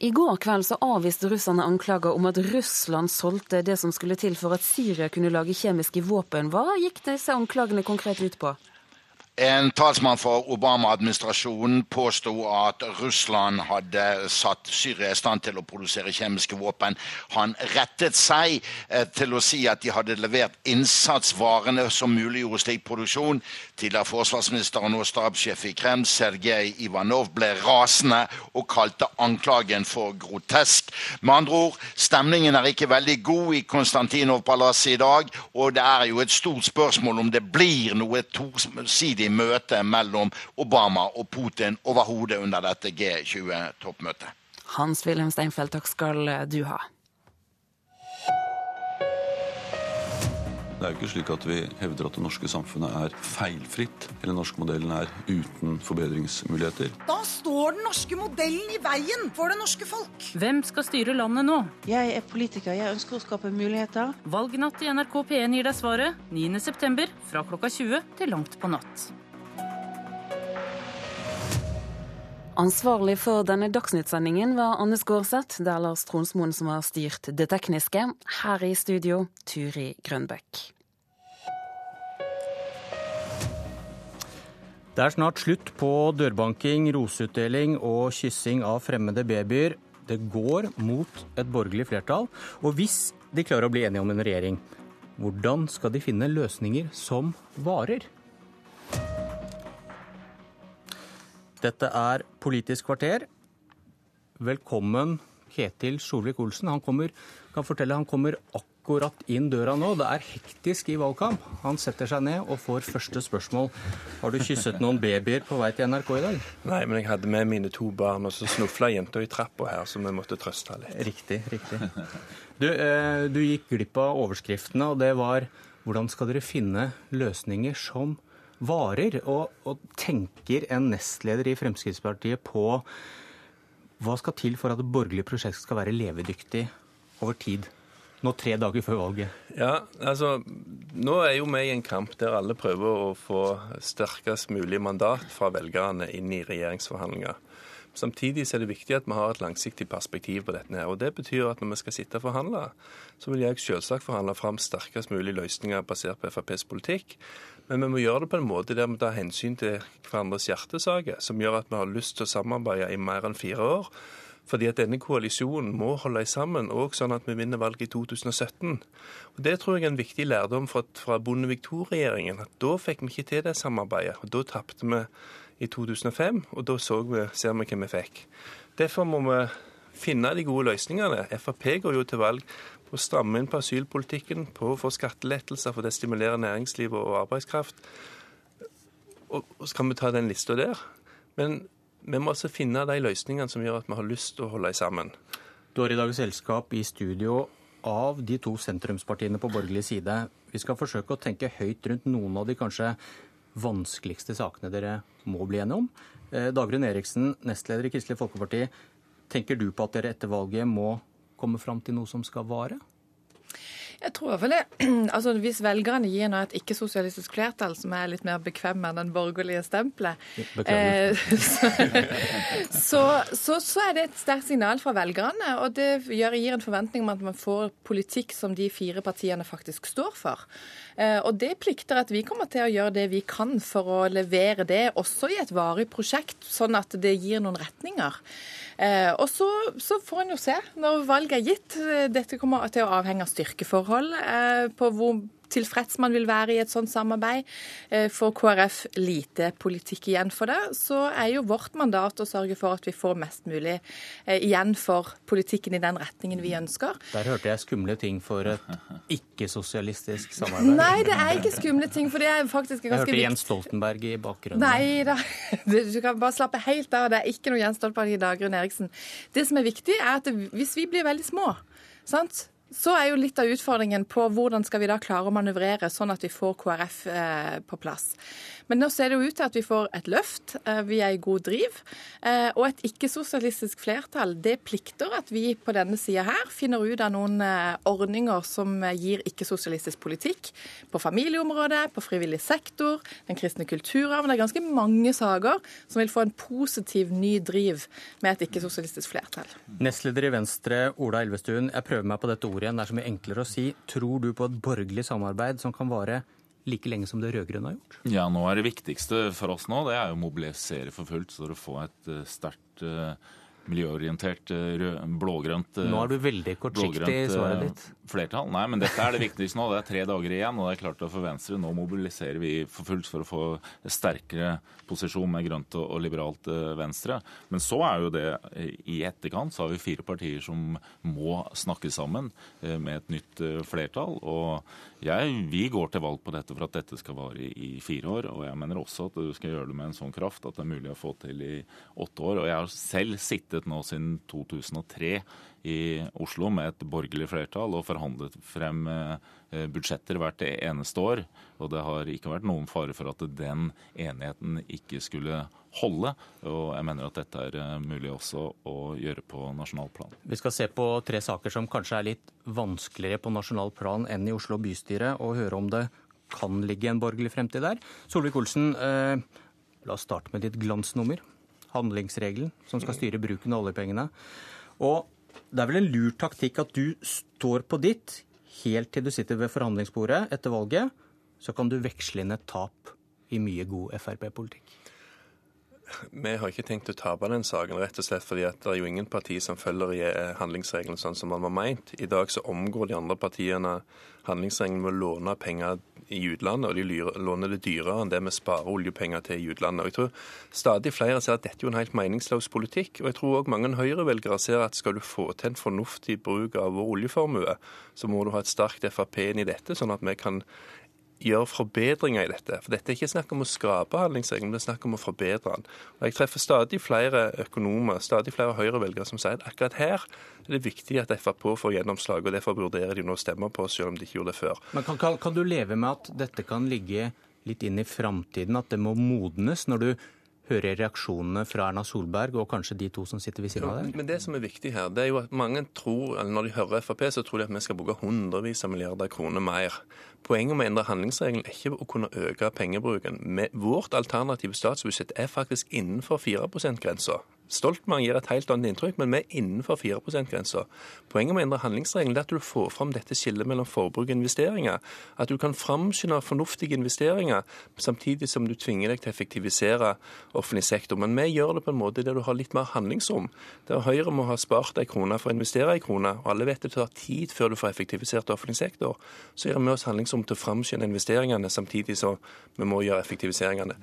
I går kveld så avviste russerne anklager om at Russland solgte det som skulle til for at Syria kunne lage kjemiske våpen. Hva gikk disse anklagene konkret ut på?
En talsmann for Obama-administrasjonen påsto at Russland hadde satt Syria i stand til å produsere kjemiske våpen. Han rettet seg eh, til å si at de hadde levert innsatsvarene som muliggjorde slik produksjon. Tidligere forsvarsminister og nå stabssjef i Kreml, Sergej Ivanov, ble rasende og kalte anklagen for grotesk. Med andre ord, stemningen er ikke veldig god i Konstantinov-palasset i dag, og det er jo et stort spørsmål om det blir noe tosidig møte mellom Obama og Putin overhodet under dette G20-toppmøtet.
Hans-Wilhelm Steinfeld, takk skal du ha.
Det er jo ikke slik at vi hevder at det norske samfunnet er feilfritt, eller den norske modellen er uten forbedringsmuligheter.
Da står den norske modellen i veien for det norske folk.
Hvem skal styre landet nå?
Jeg er politiker. Jeg ønsker å skape muligheter.
Valgnatt i NRK P1 gir deg svaret 9.9. fra klokka 20 til langt på natt.
Ansvarlig for denne dagsnyttsendingen var Anne Skårseth. Det er Lars Tronsmoen som har styrt det tekniske. Her i studio, Turi Grønbekk.
Det er snart slutt på dørbanking, roseutdeling og kyssing av fremmede babyer. Det går mot et borgerlig flertall. Og hvis de klarer å bli enige om en regjering, hvordan skal de finne løsninger som varer? Dette er Politisk kvarter. Velkommen, Ketil Solvik-Olsen. Han kommer, kan fortelle, han kommer akkurat inn døra nå. Det er hektisk i valgkamp. Han setter seg ned og får første spørsmål. Har du kysset noen babyer på vei til NRK i dag?
Nei, men jeg hadde med mine to barn, og så snufla jenta i trappa her, så vi måtte trøste litt.
Riktig, riktig. Du, eh, du gikk glipp av overskriftene, og det var hvordan skal dere finne løsninger som varer. Og, og tenker en nestleder i Fremskrittspartiet på hva skal til for at et borgerlig prosjekt skal være levedyktig over tid? Nå tre dager før valget.
Ja, altså, Nå er jo vi i en kamp der alle prøver å få sterkest mulig mandat fra velgerne inn i regjeringsforhandlinger. Samtidig er det viktig at vi har et langsiktig perspektiv på dette. her, og Det betyr at når vi skal sitte og forhandle, så vil jeg selvsagt forhandle fram sterkest mulig løsninger basert på FrPs politikk. Men vi må gjøre det på en måte der vi tar hensyn til hverandres hjertesaker, som gjør at vi har lyst til å samarbeide i mer enn fire år. Fordi at denne koalisjonen må holde sammen, òg sånn at vi vinner valget i 2017. Og Det tror jeg er en viktig lærdom fra, fra Bondevik II-regjeringen. at Da fikk vi ikke til det samarbeidet. og Da tapte vi i 2005, og da så vi, ser vi hva vi fikk. Derfor må vi finne de gode løsningene. Frp går jo til valg på å stramme inn på asylpolitikken, på å få skattelettelser for det stimulerer næringslivet og arbeidskraft. Og så kan vi ta den lista der. Men vi må altså finne de løsningene som gjør at vi har lyst til å holde sammen.
Du har i dag selskap i studio av de to sentrumspartiene på borgerlig side. Vi skal forsøke å tenke høyt rundt noen av de kanskje vanskeligste sakene dere må bli enige om. Eh, Dagrun Eriksen, nestleder i Kristelig Folkeparti. Tenker du på at dere etter valget må komme fram til noe som skal vare?
Jeg tror vel det. Altså, Hvis velgerne gir nå et ikke-sosialistisk flertall som er litt mer bekvem enn den borgerlige stempelet, eh, så, så, så, er det et sterkt signal fra velgerne. Og det gir en forventning om at man får politikk som de fire partiene faktisk står for. Eh, og det plikter at vi kommer til å gjøre det vi kan for å levere det, også i et varig prosjekt, sånn at det gir noen retninger. Eh, og så, så, får en jo se når valget er gitt. Dette kommer til å avhenge av styrkeforhold, eh, på hvor tilfreds man vil være i et sånt samarbeid. Eh, får KrF lite politikk igjen for det, så er jo vårt mandat å sørge for at vi får mest mulig eh, igjen for politikken i den retningen vi ønsker.
Der hørte jeg skumle ting for et ikke-sosialistisk samarbeid.
Nei, det er ikke skumle ting, for det er faktisk ganske
viktig. Jeg hørte Jens Stoltenberg i bakgrunnen.
Nei da, du kan bare slappe helt av. Det er ikke noe Jens Stoltenberg i Dagrun Eriksen. Det som er viktig, er at hvis vi blir veldig små, sant? Så er jo litt av utfordringen på hvordan skal vi da klare å manøvrere sånn at vi får KrF eh, på plass. Men nå ser det jo ut til at vi får et løft. Eh, vi er i god driv. Eh, og et ikke-sosialistisk flertall det plikter at vi på denne sida her finner ut av noen ordninger som gir ikke-sosialistisk politikk. På familieområdet, på frivillig sektor, den kristne kulturarven. Det er ganske mange saker som vil få en positiv ny driv med et ikke-sosialistisk flertall.
Nestleder i Venstre, Ola Elvestuen. Jeg prøver meg på dette ordet igjen. Det er så mye enklere å si. Tror du på et borgerlig samarbeid som kan vare like lenge som det rød-grønne har gjort?
Ja, nå er det viktigste for oss nå, det er å mobilisere for fullt for å få et eh, sterkt uh, miljøorientert, eh, blågrønt
Nå er du veldig kortsiktig i svaret ditt.
Flertall. Nei, men dette er det viktigste nå. Det er tre dager igjen, og det er klart at for Venstre nå mobiliserer vi for fullt for å få sterkere posisjon med grønt og liberalt Venstre. Men så er jo det i etterkant så har vi fire partier som må snakke sammen med et nytt flertall. og jeg, vi går til valg på dette for at dette skal vare i, i, fire år. Og jeg mener også at du skal gjøre det med en sånn kraft at det er mulig å få til i åtte år. Og jeg har selv sittet nå siden 2003 i Oslo med et borgerlig flertall og forhandlet frem eh, budsjetter hvert eneste år. Og det har ikke vært noen fare for at den enigheten ikke skulle holde. Og jeg mener at dette er eh, mulig også å gjøre på nasjonal plan.
Vi skal se på tre saker som kanskje er litt vanskeligere på nasjonal plan enn i Oslo bystyre, og høre om det kan ligge en borgerlig fremtid der. Solvik-Olsen, eh, la oss starte med ditt glansnummer. Handlingsregelen som skal styre bruken av oljepengene. Og det er vel en lur taktikk at du står på ditt helt til du sitter ved forhandlingsbordet etter valget. Så kan du veksle inn et tap i mye god Frp-politikk.
Vi har ikke tenkt å tape den saken, rett og slett fordi det er jo ingen parti som følger eh, handlingsregelen sånn som man var meint. I dag så omgår de andre partiene handlingsregelen med å låne penger i utlandet, og de låner det dyrere enn det vi sparer oljepenger til i utlandet. Og jeg tror Stadig flere ser at dette er jo en helt meningsløs politikk. og jeg tror òg mange Høyre-velgere ser at skal du få til en fornuftig bruk av vår oljeformue, så må du ha et sterkt Frp inn i dette, sånn at vi kan gjøre forbedringer i dette. For dette er ikke snakk om å skrape handlingsregelen, det er snakk om å forbedre den. Og Jeg treffer stadig flere økonomer, stadig flere Høyre-velgere som sier at akkurat her er det viktig at Frp får gjennomslag, og derfor vurderer de nå å stemme på selv om de ikke gjorde det før.
Men kan, kan, kan du leve med at dette kan ligge litt inn i framtiden, at det må modnes når du hører reaksjonene fra Erna Solberg og kanskje de to som sitter ved siden av deg?
Men det som er viktig her, det er jo at mange tror, eller når de hører Frp, så tror de at vi skal bruke hundrevis av milliarder kroner mer. Poenget med å endre handlingsregelen er ikke å kunne øke pengebruken. Vårt alternative statsbudsjett er faktisk innenfor 4 %-grensa. Stoltenberg gir et helt annet inntrykk, men vi er innenfor 4 %-grensa. Poenget med å endre handlingsregelen er at du får fram dette skillet mellom forbruk og investeringer. At du kan framskynde fornuftige investeringer, samtidig som du tvinger deg til å effektivisere offentlig sektor. Men vi gjør det på en måte der du har litt mer handlingsrom. Der Høyre må ha spart ei krone for å investere ei krone, og alle vet det tar tid før du får effektivisert offentlig sektor. Så gir vi oss handlingsrom til å framskynde investeringene, samtidig som vi må gjøre effektiviseringene.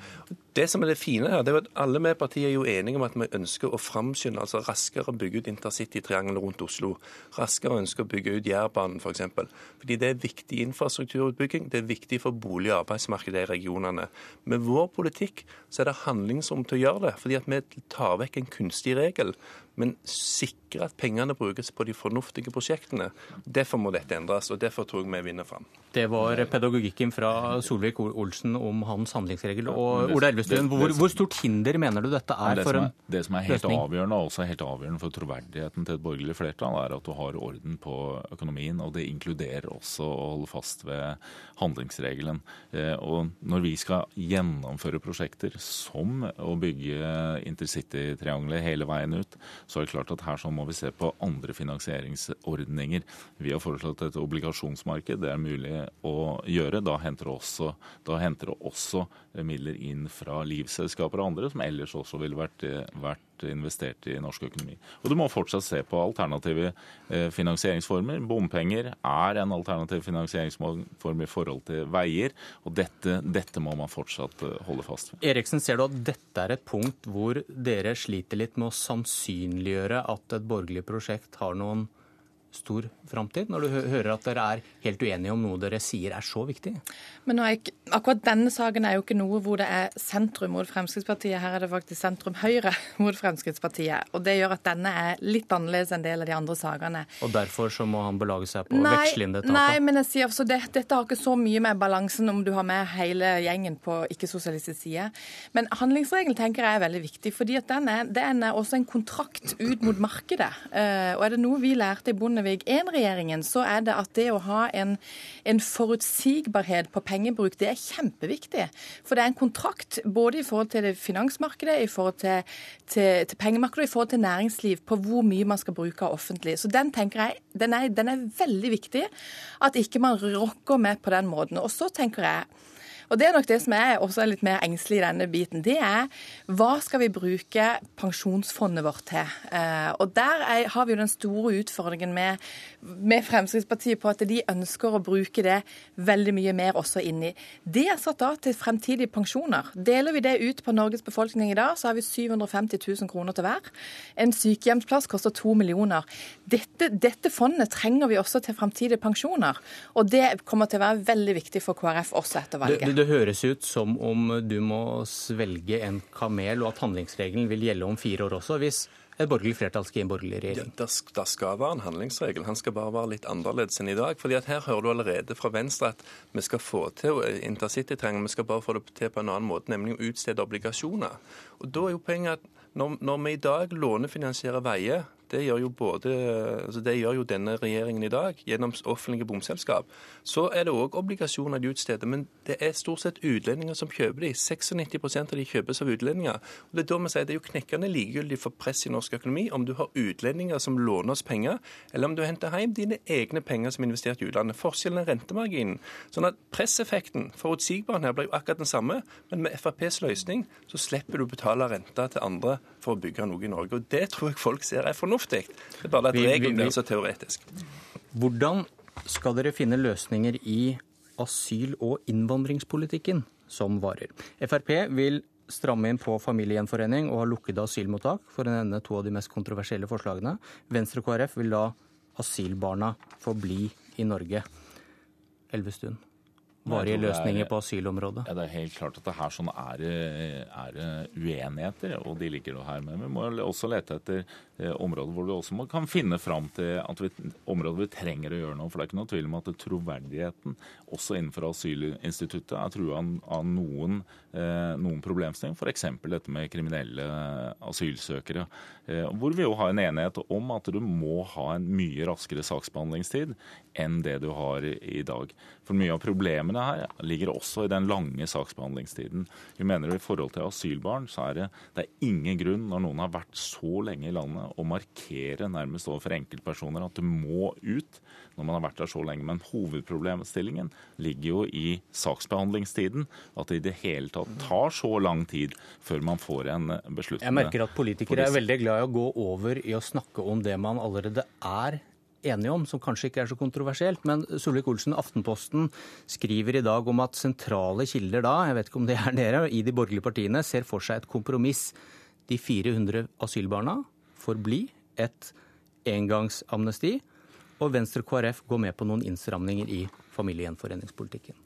Det som er det fine her, det er at alle vi partier er jo enige om at vi ønsker å framskynde, altså raskere bygge ut intercitytriangelet rundt Oslo. Raskere ønsker å bygge ut Jærbanen f.eks. For eksempel. Fordi det er viktig infrastrukturutbygging, det er viktig for bolig- og arbeidsmarkedet i regionene. Med vår politikk så er det handlingsrom til å gjøre det, fordi at vi tar vekk en kunstig regel men sikre at pengene brukes på de fornuftige prosjektene. Derfor må dette endres, og derfor tror jeg vi vinner fram.
Det var pedagogikken fra Solvik-Olsen om hans handlingsregel. Og Ola Elvestuen, hvor, hvor, stort hinder mener du dette er for en løsning?
Det som er helt løsning? avgjørende, og også helt avgjørende for troverdigheten til et borgerlig flertall, er at du har orden på økonomien. Og det inkluderer også å holde fast ved handlingsregelen. Eh, og når vi skal gjennomføre prosjekter som å bygge intercitytriangelet hele veien ut, så er det klart at her så må vi se på andre finansieringsordninger. Vi har foreslått et obligasjonsmarked. Det er mulig å gjøre. Da henter det også, henter det også midler inn fra livselskaper og andre, som ellers også ville vært, vært investert i norsk økonomi. Og du må fortsatt se på alternative eh, finansieringsformer. Bompenger er en alternativ finansieringsform i forhold til veier, og dette, dette må man fortsatt eh, holde fast ved.
Eriksen, ser du at dette er et punkt hvor dere sliter litt med å sannsynliggjøre at et borgerlig prosjekt har noen stor framtid, når du hører at dere er helt uenige om noe dere sier er så viktig?
Men ikke, akkurat denne saken er jo ikke noe hvor det er sentrum mot Fremskrittspartiet. Her er det faktisk sentrum-høyre mot Fremskrittspartiet. Og det gjør at denne er litt annerledes enn en del av de andre sakene.
Og derfor så må han belage seg på å veksle inn dette?
Nei, men jeg sier altså det, dette har ikke så mye med balansen om du har med hele gjengen på ikke-sosialistisk side. Men handlingsregelen tenker jeg er veldig viktig, fordi at den er, den er også en kontrakt ut mot markedet. Uh, og er det noe vi lærte i Bondevik I-regjeringen, så er det at det å ha en, en, forutsigbarhet på pengebruk, det er kjempeviktig. For det er en kontrakt både i forhold til det finansmarkedet, i forhold til, til, til pengemarkedet og i forhold til næringsliv på hvor mye man skal bruke av offentlig. Så den tenker jeg, den er, den er veldig viktig. At ikke man rokker med på den måten. Og så tenker jeg og Det er nok det som er også litt mer engstelig i denne biten. Det er hva skal vi bruke pensjonsfondet vårt til? Eh, og Der er, har vi jo den store utfordringen med, med, Fremskrittspartiet på at de ønsker å bruke det veldig mye mer også inni. Det er satt av til fremtidige pensjoner. Deler vi det ut på Norges befolkning i dag, så har vi 750 000 kroner til hver. En sykehjemsplass koster to millioner. Dette, dette fondet trenger vi også til fremtidige pensjoner. Og det kommer til å være veldig viktig for KrF også etter valget.
Det, det, det høres ut som om du må svelge en kamel, og at handlingsregelen vil gjelde om fire år også, hvis et borgerlig flertall skal gi en borgerlig regjering?
Ja, det, skal være en handlingsregel. Han skal bare være litt annerledes enn i dag. fordi at Her hører du allerede fra Venstre at vi skal få til intercitytriangel, vi skal bare få det til på en annen måte, nemlig å utstede obligasjoner. Og Da er jo poenget at når, når vi i dag lånefinansierer veier det gjør jo, både, altså det gjør jo denne regjeringen i dag gjennom offentlige bomselskap. Så er det òg obligasjoner de utsteder, men det er stort sett utlendinger som kjøper de. 96% av de kjøpes av utlendinger. Og Det er da vi sier det er jo knekkende likegyldig for press i norsk økonomi om du har utlendinger som låner oss penger, eller om du henter hjem dine egne penger som er investert i utlandet. Forskjellen er rentemarginen. Sånn at presseffekten, forutsigbarheten her, blir jo akkurat den samme, men med FrPs løsning så slipper du å betale renta til andre for å bygge noe i Norge. Og Det tror jeg folk ser er fornuftig. Det er bare at regelen blir så teoretisk.
Hvordan skal dere finne løsninger i asyl- og innvandringspolitikken som varer? Frp vil stramme inn på familiegjenforening og ha lukkede asylmottak, for å nevne to av de mest kontroversielle forslagene. Venstre og KrF vil la asylbarna få bli i Norge. Elvestuen varige løsninger på asylområdet?
Ja, Det er helt klart at det her sånn er, er uenigheter, og de ligger jo her. Men vi må også lete etter eh, områder hvor vi også må, kan finne fram til at vi, områder vi trenger å gjøre noe. For det er ikke noe tvil om at troverdigheten også innenfor asylinstituttet er trua av noen, noen problemstillinger. F.eks. dette med kriminelle asylsøkere. Eh, hvor vi jo har en enighet om at du må ha en mye raskere saksbehandlingstid enn det du har i dag. For mye av problemene her ligger også i den lange saksbehandlingstiden. Vi mener I forhold til asylbarn så er det, det er ingen grunn, når noen har vært så lenge i landet, å markere nærmest overfor enkeltpersoner at du må ut når man har vært der så lenge. Men hovedproblemstillingen ligger jo i saksbehandlingstiden. At det i det hele tatt tar så lang tid før man får en beslutning.
Jeg merker at politikere er veldig glad i å gå over i å snakke om det man allerede er enige om, som kanskje ikke er så kontroversielt. Men Solvik-Olsen, Aftenposten skriver i dag om at sentrale kilder da, jeg vet ikke om det er dere, i de borgerlige partiene ser for seg et kompromiss. De 400 asylbarna får bli et engangsamnesti, og Venstre og KrF går med på noen innstramninger i familiegjenforeningspolitikken.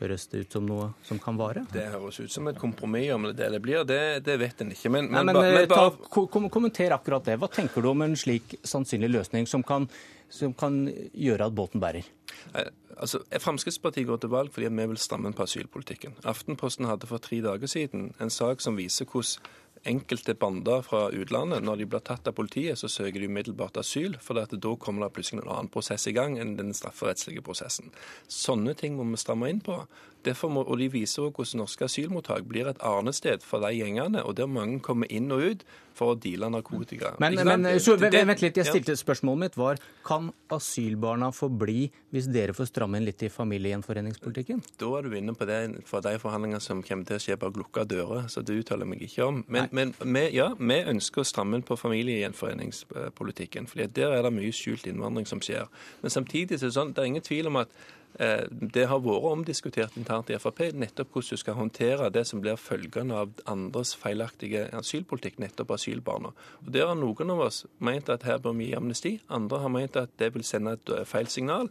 Høres det ut som noe som kan vare?
Det høres ut som et kompromiss. Om det det blir, det, det vet en ikke. Men,
Nei, men, men, men bare... ta, kom, kommenter akkurat det. Hva tenker du om en slik sannsynlig løsning som kan, som kan gjøre at båten bærer?
Eh, altså, Fremskrittspartiet går til valg fordi vi vil stramme inn på asylpolitikken. Aftenposten hadde for tre dager siden en sak som viser hvordan enkelte bander fra utlandet, når de blir tatt av politiet, så søker de umiddelbart asyl, for da kommer det plutselig en annen prosess i gang enn den strafferettslige prosessen. Sånne ting må vi stramme inn på. Må, og De viser også hvordan norske asylmottak blir et arnested for de gjengene, og der mange kommer inn og ut for å deale narkotika.
Men, men så, vent litt, jeg stilte Spørsmålet mitt var kan asylbarna få bli hvis dere får stramme inn litt i familiegjenforeningspolitikken?
Da er du inne på det for de forhandlingene som kommer til å skje bak lukka dører, så det uttaler meg ikke om. Men, men vi, ja, vi ønsker å stramme inn på familiegjenforeningspolitikken, for der er det mye skjult innvandring som skjer. Men samtidig er det sånn, det er ingen tvil om at det har vært omdiskutert internt i Frp nettopp hvordan du skal håndtere det som blir følgende av andres feilaktige asylpolitikk, nettopp asylbarna. Og Der har noen av oss ment at her bør vi gi amnesti, andre har ment at det vil sende et eh, feil signal.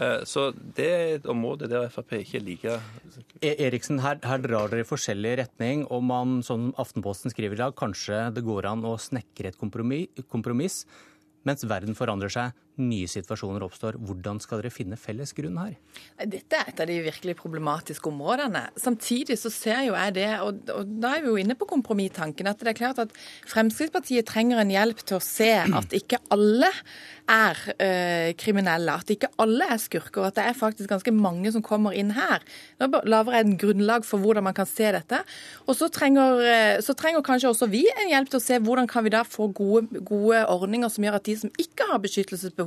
Eh, så det er et område der Frp ikke er like
e Eriksen, her, her, drar dere i forskjellig retning. Og man, som Aftenposten skriver i dag, kanskje det går an å snekre et kompromiss mens verden forandrer seg, nye situasjoner oppstår. Hvordan skal dere finne felles grunn her?
Dette er et av de virkelig problematiske områdene. Samtidig så ser jo jeg det, og, og da er vi jo inne på kompromisstanken, at det er klart at Fremskrittspartiet trenger en hjelp til å se at ikke alle er øh, kriminelle, at ikke alle er skurker, og at det er faktisk ganske mange som kommer inn her. Nå lager jeg en grunnlag for hvordan man kan se dette. Og så trenger, øh, så trenger kanskje også vi en hjelp til å se hvordan kan vi da få gode, gode ordninger som gjør at de som ikke har beskyttelsesbehov,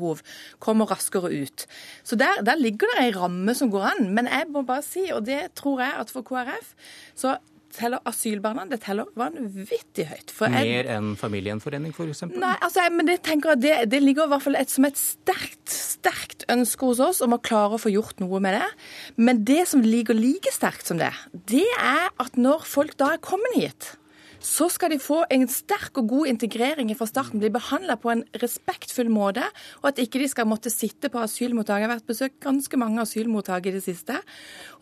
kommer raskere ut. Så der, der ligger det ei ramme som går an. Men jeg må bare si, og det tror jeg at for KrF, så teller asylbarna det teller vanvittig høyt.
Jeg, Mer enn familiegjenforening, f.eks.?
Nei, altså, men det, tenker jeg, det, det ligger i hvert fall et, som et sterkt, sterkt ønske hos oss om å klare å få gjort noe med det. Men det som ligger like sterkt som det, det er at når folk da er kommet hit så skal de få en sterk og god integrering fra starten, bli behandla på en respektfull måte, og at ikke de skal måtte sitte på asylmottak. Jeg har vært besøkt ganske mange asylmottak i det siste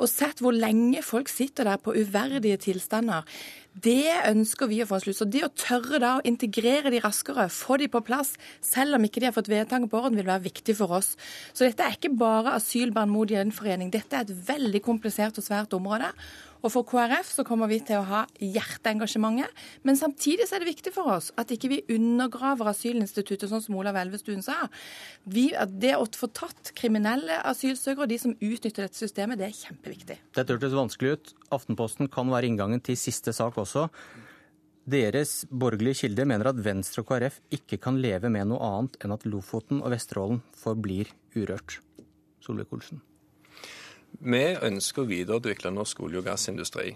og sett hvor lenge folk sitter der på uverdige tilstander. Det ønsker vi å få en slutt. Så det å tørre da å integrere de raskere, få de på plass, selv om ikke de har fått vedtak på orden, vil være viktig for oss. Så dette er ikke bare asylbarn mot gjenforening. Dette er et veldig komplisert og svært område. Og for KrF så kommer vi til å ha hjerteengasjementet. Men samtidig så er det viktig for oss at ikke vi undergraver asylinstituttet, sånn som Olav Elvestuen sa. Vi, det å få tatt kriminelle asylsøkere og de som utnytter dette systemet, det er kjempeviktig.
Dette hørtes vanskelig ut. Aftenposten kan være inngangen til siste sak også. Deres borgerlige kilde mener at Venstre og KrF ikke kan leve med noe annet enn at Lofoten og Vesterålen forblir urørt. Solvik-Olsen.
Vi ønsker å videreutvikle norsk olje- og gassindustri.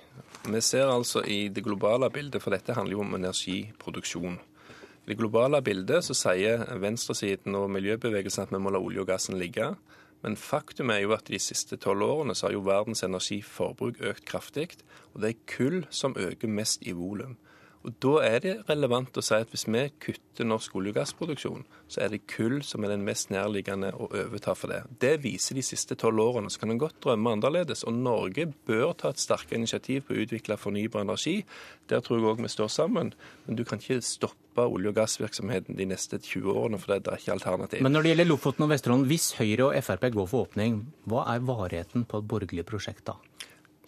Vi ser altså i det globale bildet, for dette handler jo om energiproduksjon. I det globale bildet så sier venstresiden og miljøbevegelsen at vi må la olje og gassen ligge. Men faktum er jo at de siste tolv årene så har jo verdens energiforbruk økt kraftig. Og det er kull som øker mest i volum. Og Da er det relevant å si at hvis vi kutter norsk olje- og gassproduksjon, så er det kull som er den mest nærliggende å overta for det. Det viser de siste tolv årene. Så kan en godt drømme annerledes. Og Norge bør ta et sterkere initiativ på å utvikle fornybar energi. Der tror jeg òg vi står sammen. Men du kan ikke stoppe olje- og gassvirksomheten de neste 20 årene, for det er ikke alternativ.
Men når det gjelder Lofoten og Vesterålen, hvis Høyre og Frp går for åpning, hva er varigheten på et borgerlig prosjekt da?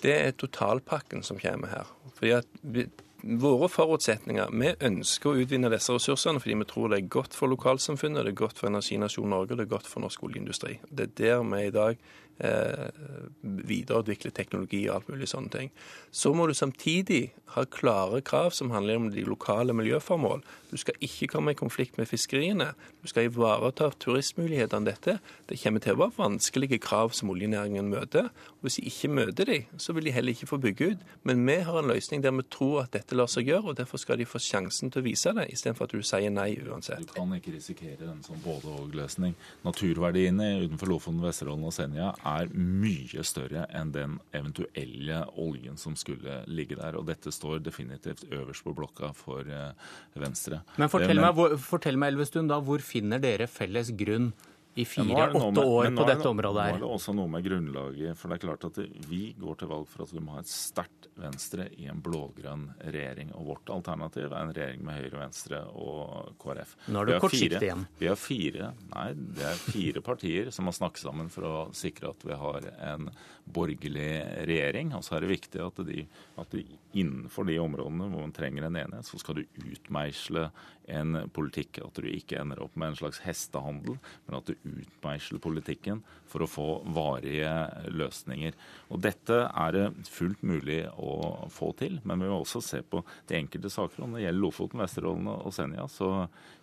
Det er totalpakken som kommer her. Fordi at våre forutsetninger Vi ønsker å utvinne disse ressursene fordi vi tror det er godt for lokalsamfunnet, det er godt for energinasjonen Norge det er godt for norsk oljeindustri. Det er der vi i dag videreutvikle teknologi og alt mulig sånne ting. Så må du samtidig ha klare krav som handler om de lokale miljøformål. Du skal ikke komme i konflikt med fiskeriene. Du skal ivareta turistmulighetene dette. Det kommer til å være vanskelige krav som oljenæringen møter. Og hvis de ikke møter de, så vil de heller ikke få bygge ut. Men vi har en løsning der vi tror at dette lar seg gjøre, og derfor skal de få sjansen til å vise det, istedenfor at du sier nei uansett.
Du kan ikke risikere en sånn både-og-løsning. Naturverdiene utenfor Lofoten, Vesterålen og Senja er mye større enn den eventuelle oljen som skulle ligge der. Og dette står definitivt øverst på blokka for eh, Venstre.
Men fortell, meg, fortell meg, Elvestuen, da, hvor finner dere felles grunn i fire-åtte år på dette området her.
Nå er det også noe med grunnlaget. For det er klart at vi går til valg for at vi må ha et sterkt Venstre i en blå-grønn regjering. Og vårt alternativ er en regjering med Høyre, Venstre og KrF.
Nå er det kortsiktig igjen.
Vi har fire, nei, det er fire partier som har snakket sammen for å sikre at vi har en borgerlig regjering. Og så er det viktig at, de, at de innenfor de områdene hvor man trenger en enighet, så skal du utmeisle en politikk. At du ikke ender opp med en slags hestehandel, men at du utmeisler politikken for å få varige løsninger. Og Dette er det fullt mulig å få til, men vi må også se på de enkelte saker. Om det gjelder Lofoten, Vesterålen og Senja, så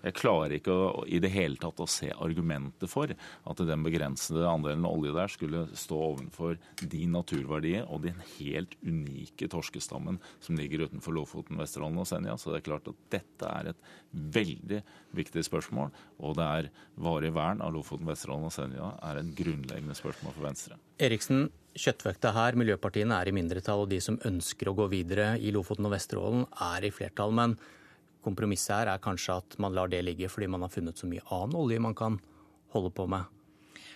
jeg klarer ikke å, i det hele tatt å se argumentet for at den begrensede andelen olje der skulle stå overfor de naturverdier og den helt unike torskestammen som ligger utenfor Lofoten, Vesterålen og Senja. Så det er klart at dette er et veldig viktig spørsmål, og det er varig vern av Lofoten Lofoten, Vesterålen og Senja er en grunnleggende spørsmål for Venstre.
Eriksen, kjøttvekta her, miljøpartiene er i mindretall, og de som ønsker å gå videre i Lofoten og Vesterålen, er i flertall. Men kompromisset her er kanskje at man lar det ligge fordi man har funnet så mye annen olje man kan holde på med.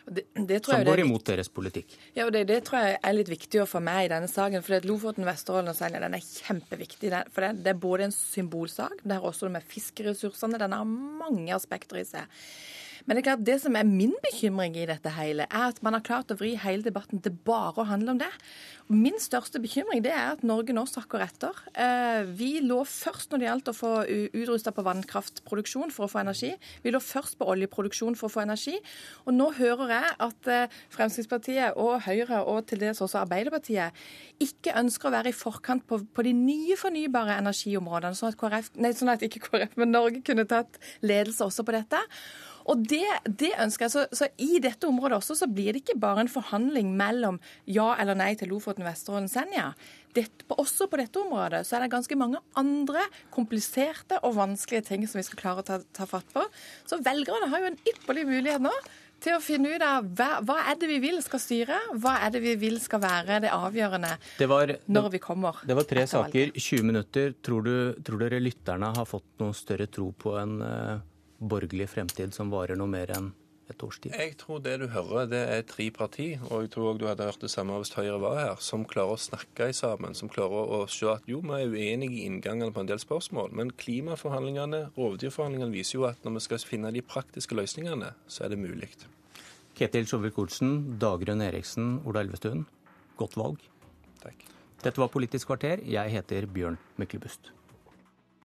Det, det
som går imot deres politikk.
Ja, og det, det, tror jeg er litt viktig å få med i denne saken. for Lofoten, Vesterålen og Senja den er kjempeviktig. for det, det, er både en symbolsak, det er også med fiskeressursene. Den har mange aspekter i seg. Men det er klart, det som er min bekymring i dette hele, er at man har klart å vri hele debatten til bare å handle om det. Min største bekymring det er at Norge nå sakker etter. Eh, vi lå først når det gjaldt å få utrusta på vannkraftproduksjon for å få energi. Vi lå først på oljeproduksjon for å få energi. Og nå hører jeg at eh, Fremskrittspartiet og Høyre, og til dels også Arbeiderpartiet, ikke ønsker å være i forkant på, på de nye fornybare energiområdene, sånn at, KRF, nei, sånn at ikke KrF, men Norge kunne tatt ledelse også på dette. Og det, det ønsker jeg. Så, så, i dette området også så blir det ikke bare en forhandling mellom ja eller nei til Lofoten, Vesterålen, Senja. Dette, også på dette området så er det ganske mange andre kompliserte og vanskelige ting som vi skal klare å ta, ta fatt på. Så velgerne har jo en ypperlig mulighet nå til å finne ut av hva, hva, er det vi vil skal styre, hva er det vi vil skal være det avgjørende
det var,
når vi kommer.
Det var tre saker, 20 minutter. Tror, du, tror dere lytterne har fått noe større tro på en uh, borgerlig fremtid som varer noe mer enn et års tid?
Jeg tror det du hører, det er tre parti, og jeg tror også du hadde hørt det samme hvis Høyre var her, som klarer å snakke sammen, som klarer å se at jo, vi er uenige i inngangene på en del spørsmål, men klimaforhandlingene, rovdyrforhandlingene viser jo at når vi skal finne de praktiske løsningene, så er det mulig.
Ketil Sjovik-Olsen, Dagrun Eriksen, Ola Elvestuen, godt valg.
Takk.
Dette var Politisk kvarter. Jeg heter Bjørn Myklebust.